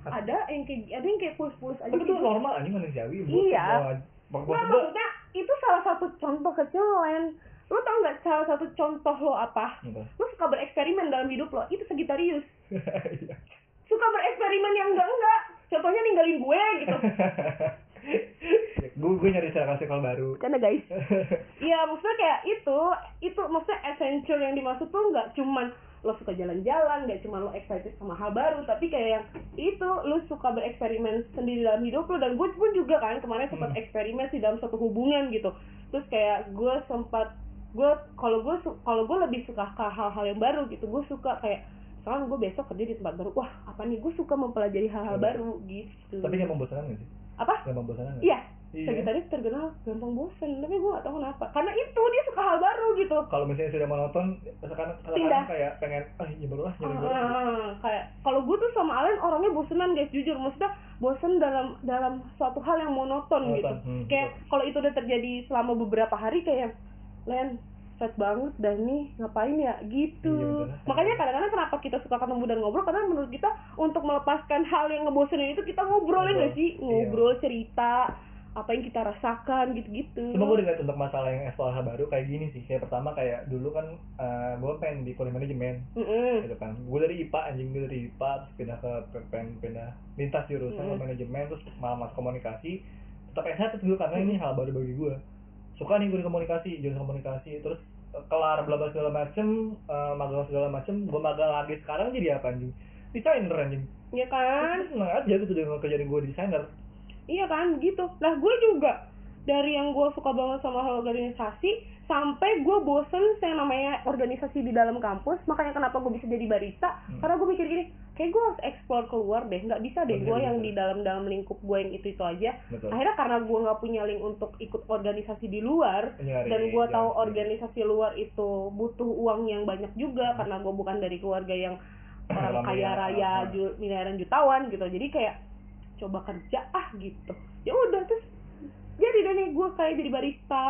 ada yang kayak ada yang kayak pulus-pulus aja Tapi itu gitu. normal anjing manusiawi. Iya. Bang Nah, maksudnya itu salah satu contoh kecil Len. Lo tau nggak salah satu contoh lo apa? Gitu. Lo suka bereksperimen dalam hidup lo, itu Sagittarius. Iya. suka bereksperimen yang enggak enggak contohnya ninggalin gue gitu gue gue nyari circle baru Bercanda guys Iya maksudnya kayak itu Itu maksudnya adventure yang dimaksud tuh nggak cuman Lo suka jalan-jalan nggak cuman lo excited sama hal baru Tapi kayak yang itu Lo suka bereksperimen sendiri dalam hidup lo Dan gue pun juga kan kemarin sempat Hmm. eksperimen sih dalam satu hubungan gitu. Terus kayak gue sempat gue kalau gue kalau gue lebih suka ke hal-hal yang baru gitu gue suka kayak sekarang gue besok kerja di tempat baru wah apa nih gue suka mempelajari hal-hal baru gitu. Tapi nggak membosankan nggak sih? Apa? Nggak membosankan iya Iya. Sagittarius terkenal gampang bosen tapi gue gak tahu kenapa. Karena itu dia suka hal baru gitu. Kalau misalnya sudah monoton sekarang sekarang kayak pengen ah ini baru lah baru. Ah, kayak kalau gue tuh sama Alen orangnya bosenan guys jujur. Maksudnya bosen dalam dalam suatu hal yang monoton, Monoton, gitu. hmm, kayak kalau itu udah terjadi selama beberapa hari kayak Len fat banget dan nih ngapain ya? Gitu. Iya, makanya kadang-kadang kenapa kita suka ketemu dan ngobrol? Karena menurut kita untuk melepaskan hal yang ngebosenin itu kita ngobrol ya Ngobrol. nggak sih? Iya. ngobrol cerita apa yang kita rasakan gitu-gitu Cuma gue dengar untuk masalah yang hal baru kayak gini sih. Kayak pertama kayak dulu kan gue pengen di kuliah manajemen Mm-mm. gitu kan. Gue dari IPA anjing gue dari IPA terus pindah ke pengen pindah lintas jurusan ke Mm. manajemen terus malah masuk komunikasi. Tetap S1 dulu karena ini hal baru bagi gue. Suka nih gue di komunikasi, jurusan komunikasi terus eh, kelar bla bla segala macem, eh, magang segala macem, gue magang lagi sekarang jadi apa anjing? Desainer anjing. ya kan Terus seneng aja gitu dengan kerjaan gue desainer. Iya kan, gitu. Nah, gue juga dari yang gue suka banget sama hal organisasi sampai gue bosen yang namanya organisasi di dalam kampus. Makanya kenapa gue bisa jadi barista? Hmm. Karena gue mikir gini, kayak gue harus explore keluar deh. Nggak bisa deh gue yang di dalam dalam lingkup gue yang itu itu aja. Betul. Akhirnya karena gue nggak punya link untuk ikut organisasi di luar, Nyari dan gue jalan tahu organisasi luar itu butuh uang yang banyak juga karena gue bukan dari keluarga yang orang kaya miliar, raya ah. ju- miliaran jutawan gitu jadi kayak coba kerja ah gitu. Ya udah terus jadi deh nih gue kayak jadi barista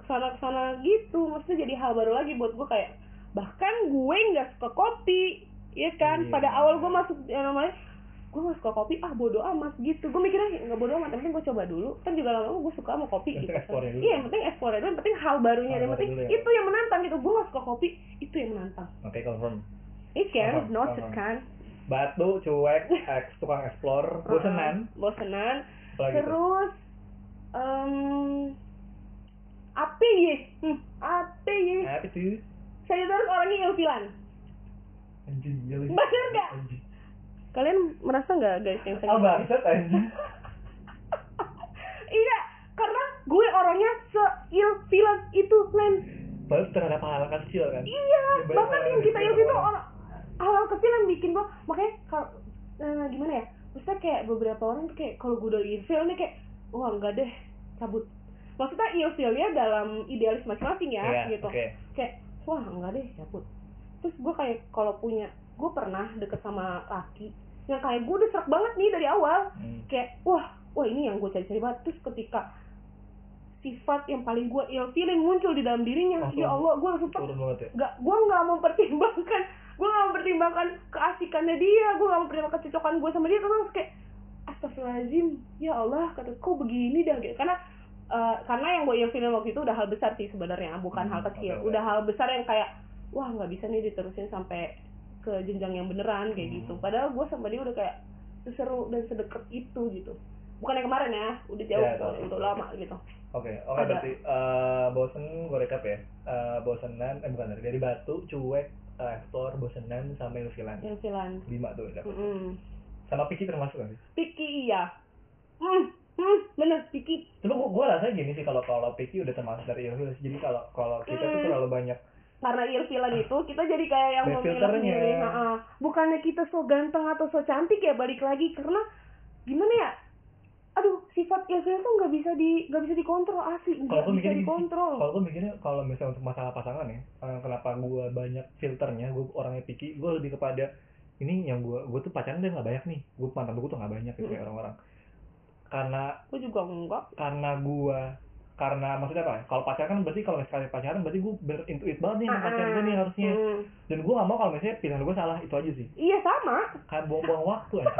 ke sana ke sana gitu. Maksudnya jadi hal baru lagi buat gue kayak bahkan gue nggak suka kopi ya kan? Iya. pada awal gue masuk yang namanya gue gak suka kopi ah bodo amat gitu. Gue mikirnya nggak bodo amat yang penting gue coba dulu. Kan juga lama-lama gue suka sama kopi. Gitu iya yang penting explore dulu yang penting hal barunya Hal yang penting ya. itu yang menantang gitu. Gue gak suka kopi itu yang menantang. Oke, confirm. ini kan paham. kan Batu, cuek, eks, tukang explore, bosenan. Uh-uh, bosenan Apalagi terus em apa ya hmm, apa ya Apa tuh? saya terus orangnya ilfilan Anjing, iya. Bener nggak? Anjing. kalian merasa nggak guys yang saya Ah, bangsat anjing. iya karena gue orangnya seilfilan itu Len Baru terhadap hal kecil kan. iya Ya, bahkan yang kita ilfil itu orang. Orang hal kecil yang bikin gue makanya kalau eh, gimana ya maksudnya kayak beberapa orang tuh kayak kalau gue udah ilfil nih kayak wah enggak deh cabut maksudnya ilfilnya dalam idealis masing-masing ya Iya, gitu oke. kayak wah enggak deh cabut terus gue kayak kalau punya gue pernah deket sama laki yang kayak gue udah serak banget nih dari awal Hmm. kayak wah wah ini yang gue cari-cari banget terus ketika sifat yang paling gue ilfilin muncul di dalam dirinya Langsung ya Allah gue langsung banget ya. gue nggak mempertimbangkan gue nggak mempertimbangkan keasikannya dia gue nggak mempertimbangkan kecocokan gue sama dia terus kayak astagfirullahaladzim ya Allah kata kok begini dah gitu karena eh, karena yang gue ilfilin waktu itu udah hal besar sih sebenarnya bukan Hmm, hal kecil oke. udah hal besar yang kayak wah nggak bisa nih diterusin sampai ke jenjang yang beneran kayak Hmm. gitu padahal gue sama dia udah kayak seseru dan sedekat itu gitu bukan yang kemarin ya udah jauh Ya, tahu. untuk lama gitu Oke, oke Ada. berarti eh, bosen gue recap ya. Eh, bosenan, eh bukan dari batu, cuek, explore, bosenan, sama ilfilan. ilfilan Lima tuh udah. Mm-mm. Sama Piki termasuk kan? Piki iya hmm, hmm, bener Piki Cuma gua, gua rasa gini sih kalau kalau Piki udah termasuk dari ilfil. Jadi kalau kalau kita tuh Hmm. terlalu banyak karena ilfilan itu kita jadi kayak yang Banyak memilah-milih filternya. ha-ha. bukannya kita so ganteng atau so cantik ya balik lagi karena gimana ya aduh sifat ilfil tuh nggak bisa di nggak bisa dikontrol asli nggak bisa mikirnya dikontrol. kalau gue mikirnya kalau misalnya untuk masalah pasangan ya eh, kenapa gue banyak filternya gue orangnya picky gue lebih kepada ini yang gue gue tuh pacaran udah nggak banyak nih gue mantan gue tuh nggak banyak gitu Hmm. kayak orang-orang. Karena gue juga enggak karena gue karena maksudnya apa ya? kalau pacaran kan berarti kalau sekali pacaran berarti gue berintuit banget nih sama pacar gue nih harusnya. Hmm. dan gue gak mau kalau misalnya pilihan gue salah itu aja sih. Iya sama. Kayak buang-buang waktu aja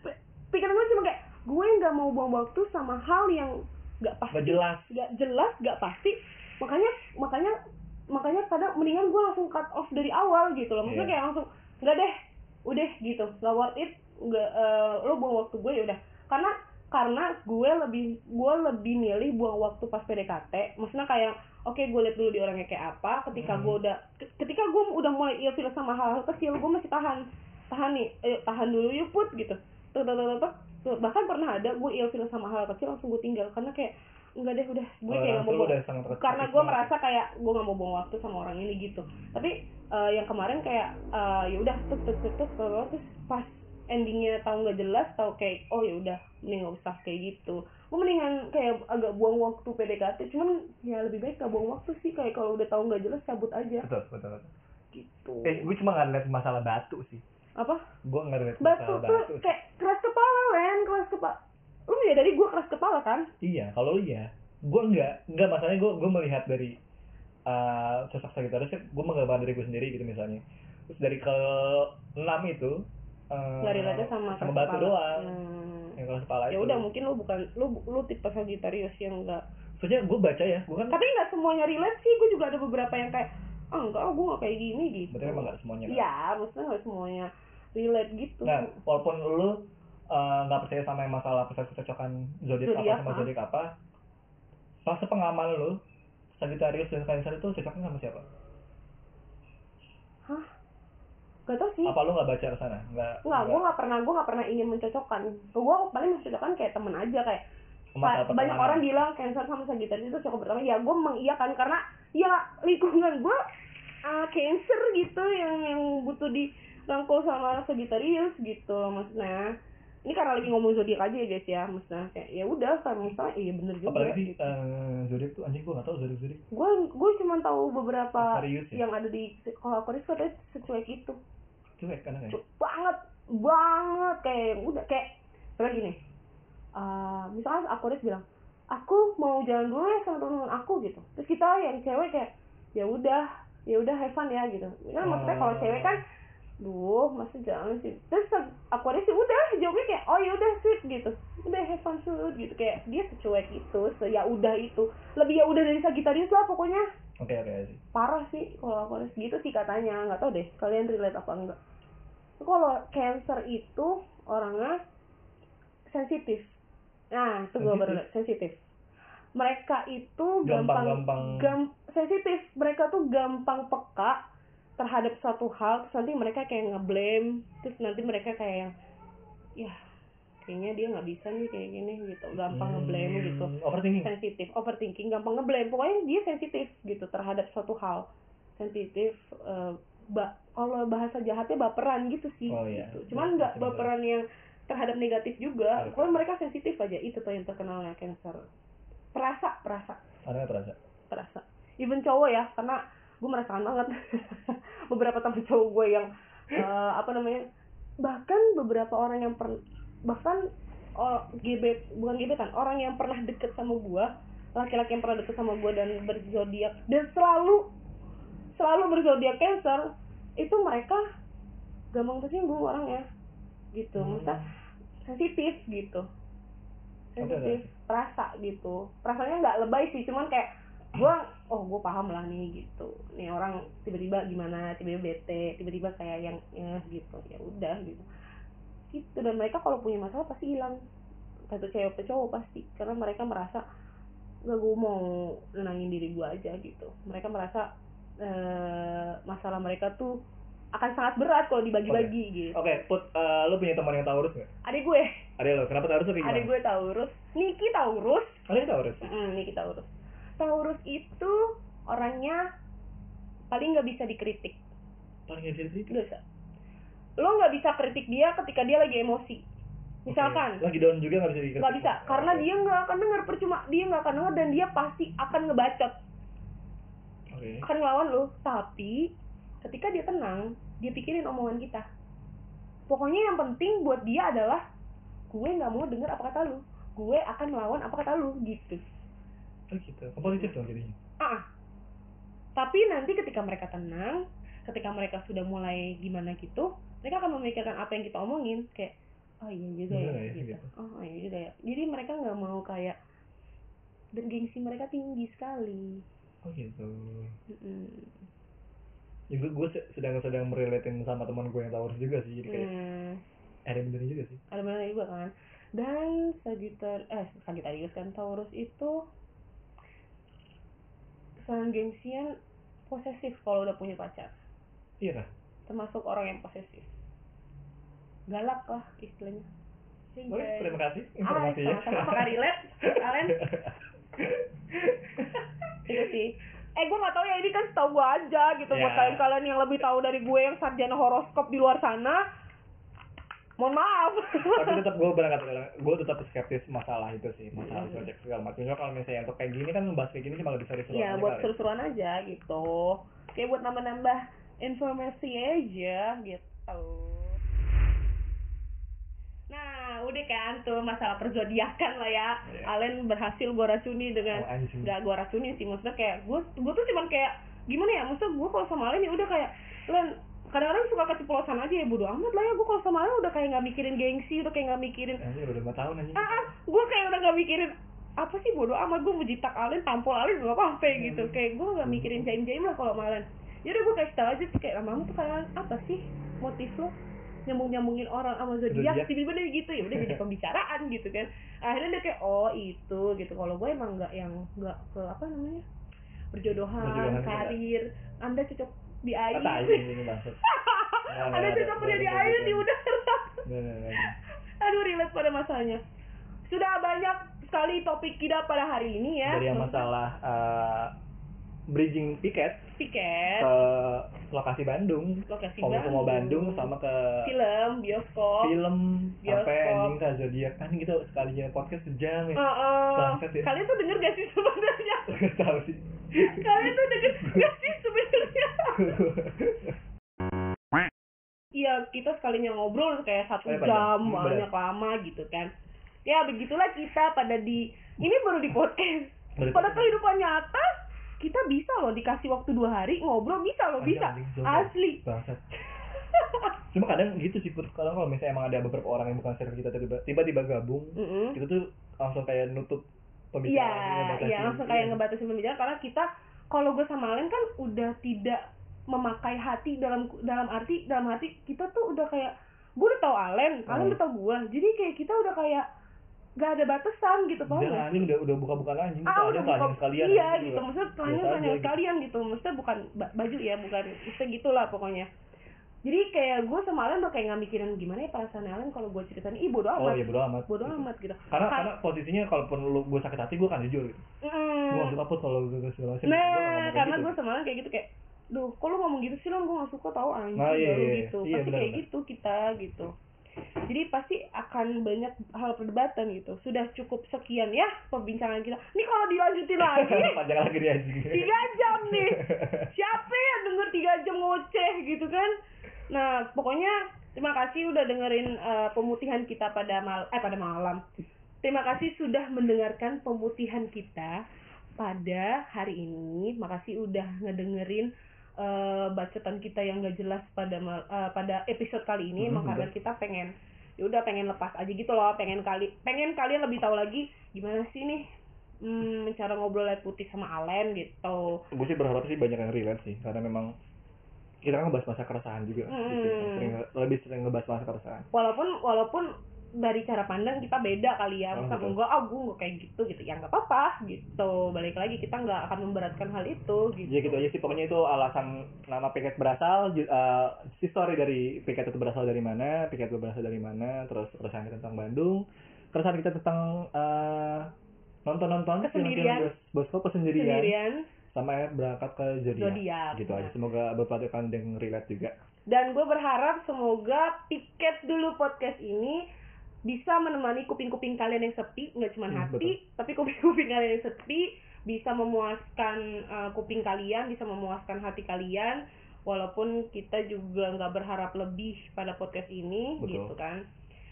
P- pikiran gue cuma kayak gue nggak mau buang waktu sama hal yang nggak pasti. Nggak jelas. nggak jelas nggak pasti. Makanya makanya makanya kadang mendingan gue langsung cut off dari awal gitu loh. Maksudnya Iya. kayak langsung nggak deh udah gitu. Nggak worth it. Nggak eh, lo buang waktu gue ya udah. Karena karena gue lebih gue lebih milih buang waktu pas PDKT maksudnya kayak oke gue lihat dulu di orangnya kayak apa. Ketika Hmm. gue udah ke- ketika gue udah mulai ilfil sama hal-hal kecil gue masih tahan. Tahan nih eh, tahan dulu yuk put gitu. Tuh, tuh, tuh. Tuh, bahkan pernah ada gue ilfil sama hal kecil langsung gue tinggal. Karena kayak enggak deh udah gue Oh, kayak langsung mau buang- karena gue merasa kayak gue nggak mau buang waktu sama orang ini gitu. Tapi eh, yang kemarin kayak eh, ya udah terus terus terus terus pas endingnya tahu nggak jelas tahu kayak oh ya udah mending nggak usah kayak gitu. Gue mendingan kayak agak buang waktu PDKT cuman ya lebih baik gak buang waktu sih. Kayak kalau udah tahu nggak jelas cabut aja. Betul betul, betul. gitu. Eh gue cuma nggak ngeliat masalah batu sih apa? Gue nggak ngeliat batu tuh kayak keras kepala Len keras kepala lu ya dari gue keras kepala kan? Iya kalau lu ya gue nggak nggak masalahnya gue gue melihat dari uh, sosok Sagittarius gue menggambar dari gue sendiri gitu misalnya. Terus dari ke enam itu uh, nggak relate sama sama batu kepala. doang. Hmm. yang keras kepala ya udah mungkin lu bukan lu lu tipe Sagittarius yang enggak soalnya gue baca ya gue kan tapi nggak semuanya relate sih gue juga ada beberapa yang kayak ah enggak gue nggak kayak gini gitu. Berarti memang nggak semuanya kan? iya maksudnya nggak semuanya relate gitu Nah, walaupun lu uh, nggak percaya sama yang masalah kecocokan zodiak apa sama ah. zodiak apa, pas sepengalaman lu, Sagittarius dan Cancer itu cocoknya sama siapa? hah gak tau sih Apa lu nggak baca ke sana? Nggak. nggak gue nggak pernah gue nggak pernah ingin mencocokkan gue paling mencocokkan kayak temen aja kayak Ba- banyak orang bilang cancer sama Sagittarius itu cocok bersama ya gue mengiyakan karena ya lingkungan gue uh, cancer gitu yang yang butuh dirangkul sama Sagittarius gitu maksudnya ini karena lagi ngomong zodiak aja ya guys ya maksudnya kayak ya udah kan misalnya iya bener juga Apalagi sih gitu. uh, zodiak tuh anjing gue nggak tahu zodiak zodiak. gue gue cuma tahu beberapa Aquarius ya? yang ada di kalau Aquarius katanya secuek itu Cuek kan kayak. Cuek banget banget kayak udah kayak misalnya gini eh misalnya Aquarius bilang aku mau jalan dulu ya sama teman aku gitu terus kita yang cewek kayak ya udah ya udah have fun ya gitu kan maksudnya kalau cewek kan duh masa jangan sih? Terus Aquarius sih udah jawabnya kayak oh ya udah sweet gitu. Udah have fun shoot gitu. Kayak dia secuek itu se ya udah itu. Lebih ya udah dari Sagittarius lah pokoknya. Oke oke sih. parah sih kalau aku harus gitu sih katanya. Nggak tahu deh kalian relate apa enggak. Kalau cancer itu orangnya sensitif. Nah itu gue baru sensitif. Mereka itu gampang Gampang-gampang. gam- sensitif. Mereka tuh gampang peka terhadap suatu hal terus nanti mereka kayak ngeblame terus nanti mereka kayak yang ya kayaknya dia nggak bisa nih kayak gini gitu gampang ngeblame Hmm, gitu Overthinking. sensitif overthinking gampang ngeblame pokoknya dia sensitif gitu terhadap suatu hal sensitif eh, ba kalau bahasa jahatnya baperan gitu sih Oh, iya. gitu. cuman nggak Betul. baperan yang terhadap negatif juga Oke. pokoknya mereka sensitif aja itu tuh yang terkenalnya cancer perasa perasa terasa? perasa even cowok ya karena gue merasakan banget. Beberapa teman cowok gue yang eh, apa namanya bahkan beberapa orang yang per bahkan oh, gebet bukan gebetan orang yang pernah deket sama gue laki-laki yang pernah deket sama gue dan berzodiak dan selalu selalu berzodiak cancer itu mereka gampang tersinggung orangnya. Gitu Hmm. maksudnya sensitif gitu. Sensitif perasa gitu. Rasanya nggak lebay sih cuman kayak gua oh gue paham lah nih gitu nih orang tiba-tiba gimana tiba-tiba bete tiba-tiba kayak yang eh, gitu ya udah gitu gitu dan mereka kalau punya masalah pasti hilang satu cewek atau cowok pasti karena mereka merasa gak gue mau nenangin diri gue aja gitu mereka merasa eh, masalah mereka tuh akan sangat berat kalau dibagi-bagi gitu Oke, Put, eh, lu punya teman yang Taurus nggak? adik gue Ada lo. Kenapa Taurus tuh kayak adik gimana? gue Taurus Niki Taurus yang Taurus. Mm, Niki Taurus. Taurus itu orangnya paling nggak bisa dikritik. Paling nggak bisa dikritik. Nggak bisa. Lo nggak bisa kritik dia ketika dia lagi emosi. Misalkan, Oke. lagi down juga nggak bisa dikritik. nggak bisa, karena Oke. dia nggak akan dengar percuma, dia nggak akan dengar dan dia pasti akan ngebacot, Oke. akan ngelawan lo. Tapi ketika dia tenang, dia pikirin omongan kita. Pokoknya yang penting buat dia adalah gue nggak mau dengar apa kata lu, gue akan melawan apa kata lu gitu. Oh gitu. Kompetitif dong jadinya. Ah, tapi nanti ketika mereka tenang, ketika mereka sudah mulai gimana gitu, mereka akan memikirkan apa yang kita omongin, kayak oh iya juga ya, ya, gitu. gitu. oh iya juga ya. Jadi mereka nggak mau kayak dan gengsi mereka tinggi sekali. Oh gitu. Mm-mm. juga gue sedang sedang merelatin sama teman gue yang Taurus juga sih jadi kayak hmm, ada benernya juga sih ada benar juga kan dan Sagittarius eh Sagittarius kan Taurus itu kesan gengsian posesif kalau udah punya pacar. Iya termasuk orang yang posesif. Galak lah istilahnya. Oh, terima kasih Ah, informasinya. sama-sama pakai relate, kalian. itu sih. Eh gue nggak tahu ya ini kan setahu gue aja gitu buat Ya. kalian-kalian yang lebih tahu dari gue yang sarjana horoskop di luar sana mohon maaf. Tapi tetap gue berangkat gue tetap skeptis masalah itu sih masalah Hmm. project segala macam. Cuma kalau misalnya untuk kayak gini kan ngebahas kayak gini cuma lebih seru-seru Iya buat seru-seruan aja gitu. Kayak buat nambah-nambah informasi aja gitu. Nah udah kan tuh masalah perzodiakan lah ya. Iya. Alen berhasil gue racuni dengan Oh, nggak gue racunin sih maksudnya kayak gue gue tuh cuman kayak gimana ya? Maksudnya gue kalau sama Alen ya udah kayak Len kadang-kadang suka keceplosan aja ya bodo amat lah ya. Gue kalau sama Alen udah kayak nggak mikirin gengsi udah kayak nggak mikirin Anjing udah lima tahun anjing. Ah, ah gue kayak udah nggak mikirin apa sih bodo amat gue menjitak Alen tampol Alen gak apa-apa gitu. kayak gue nggak mikirin jaim-jaim lah kalau sama Alen Yaudah gue kasih tau aja sih kayak lama tuh kayak apa sih motif lo? Nyambung nyambungin orang sama zodiak tiba-tiba dia gitu ya udah jadi pembicaraan gitu kan. Akhirnya dia kayak oh itu gitu. Kalau gue emang nggak yang nggak ke apa namanya berjodohan, Berjodohan, karir anda cocok di air. Kata aja ini maksud anda cocok kerja di air di udara. aduh relate pada masanya sudah banyak sekali topik kita pada hari ini ya. Dari yang masalah eh, bridging tiket tiket. ke lokasi Bandung. Lokasi kalau mau Bandung sama ke film bioskop. film Bioskop. sampai anjing ke zodiak kan gitu sekalinya podcast sejam ya. Heeh. Bangsat ya. kalian tuh denger gak sih sebenarnya? Tahu sih kalian tuh denger gak sih sebenarnya Iya, kita sekalinya ngobrol kayak satu iya, panjang. jam, Hmm, banyak lama gitu kan. Ya, begitulah kita pada di ini baru di podcast. Pada kehidupan nyata kita bisa loh dikasih waktu dua hari ngobrol bisa loh bisa asli. Cuma kadang gitu sih Put. kalau kalau misalnya emang ada beberapa orang yang bukan circle kita tiba- tiba-tiba gabung, Mm-mm. itu tuh langsung kayak nutup Iya, pembicaraan ngebatasin. iya langsung kayak ngebatasin pembicaraan karena kita kalau gue sama Alen kan udah tidak memakai hati dalam dalam arti dalam arti kita tuh udah kayak gue udah tahu Alen, Alen Hmm. udah tahu gue, jadi kayak kita udah kayak gak ada batasan gitu paham nggak anjing udah udah buka-bukan anjing, ah udah buka sekalian. iya gitu juga. maksudnya telanjang gitu. sekalian gitu maksudnya bukan ba- baju ya bukan maksudnya gitulah pokoknya jadi kayak gue Alen udah kayak nggak mikirin gimana ya perasaan Alen kalau gue ceritain ih bodo Oh amat iya bodo amat. bodo Gitu. amat gitu Karena Ka- karena posisinya kalaupun lu gue sakit hati gue akan jujur gitu. Mm. Gue put kalau gue. Gua nggak Nah, kayak karena gitu. gue sama Alan kayak gitu kayak, duh, kok lu ngomong gitu sih Lan, gue gak suka tau anjing Nah, iya, baru iya, gitu. iya, pasti benar, kayak gitu kita gitu. Jadi pasti akan banyak hal perdebatan gitu. Sudah cukup sekian ya perbincangan kita. Ini kalau dilanjutin lagi, Panjang lagi tiga jam nih. Siapa ya denger tiga jam ngoceh gitu kan? Nah, pokoknya terima kasih udah dengerin eh, pemutihan kita pada mal eh pada malam. Terima kasih sudah mendengarkan pemutihan kita pada hari ini. Makasih udah ngedengerin eh, bacotan kita yang gak jelas pada mal- eh, pada episode kali ini. Hmm, Emang karena betul. kita pengen ya udah pengen lepas aja gitu loh, pengen kali pengen kalian lebih tahu lagi gimana sih nih hmm, cara ngobrol liat putih sama Alen gitu. gue sih berharap sih banyak yang relate sih karena memang kita kan ngebahas masa keresahan juga gitu. Hmm. Sering, lebih sering ngebahas masa keresahan Walaupun walaupun dari cara pandang kita beda kali ya, Oh, bukan betul. enggak ah gue nggak kayak gitu gitu, ya nggak apa-apa gitu. Balik lagi kita nggak akan memberatkan hal itu gitu. ya gitu aja sih pokoknya itu alasan nama piket berasal ju- eh, history dari piket itu berasal dari mana piket itu berasal dari mana terus keresahan kita tentang Bandung keresahan kita tentang eh, nonton-nonton Kesendirian. bioskop kesendirian Sendirian sama berangkat ke zodiak gitu aja semoga beberapa kalian relate juga Dan gue berharap semoga piket dulu podcast ini bisa menemani kuping-kuping kalian yang sepi, nggak cuma Hmm, hati, tapi kuping-kuping kalian yang sepi bisa memuaskan eh, kuping kalian, bisa memuaskan hati kalian. Walaupun kita juga nggak berharap lebih pada podcast ini, Betul. gitu kan.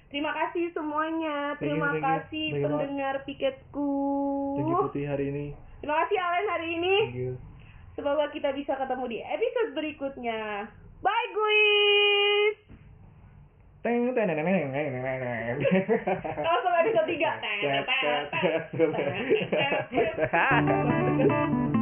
Terima kasih semuanya. Thank you, Terima thank you. kasih Thank you banget. pendengar piketku. Tinggi putih hari ini Terima kasih Allen hari ini. Semoga kita bisa ketemu di episode berikutnya. Bye guys. Teng teng teng teng teng teng. Langsung episode 3. Teng teng teng.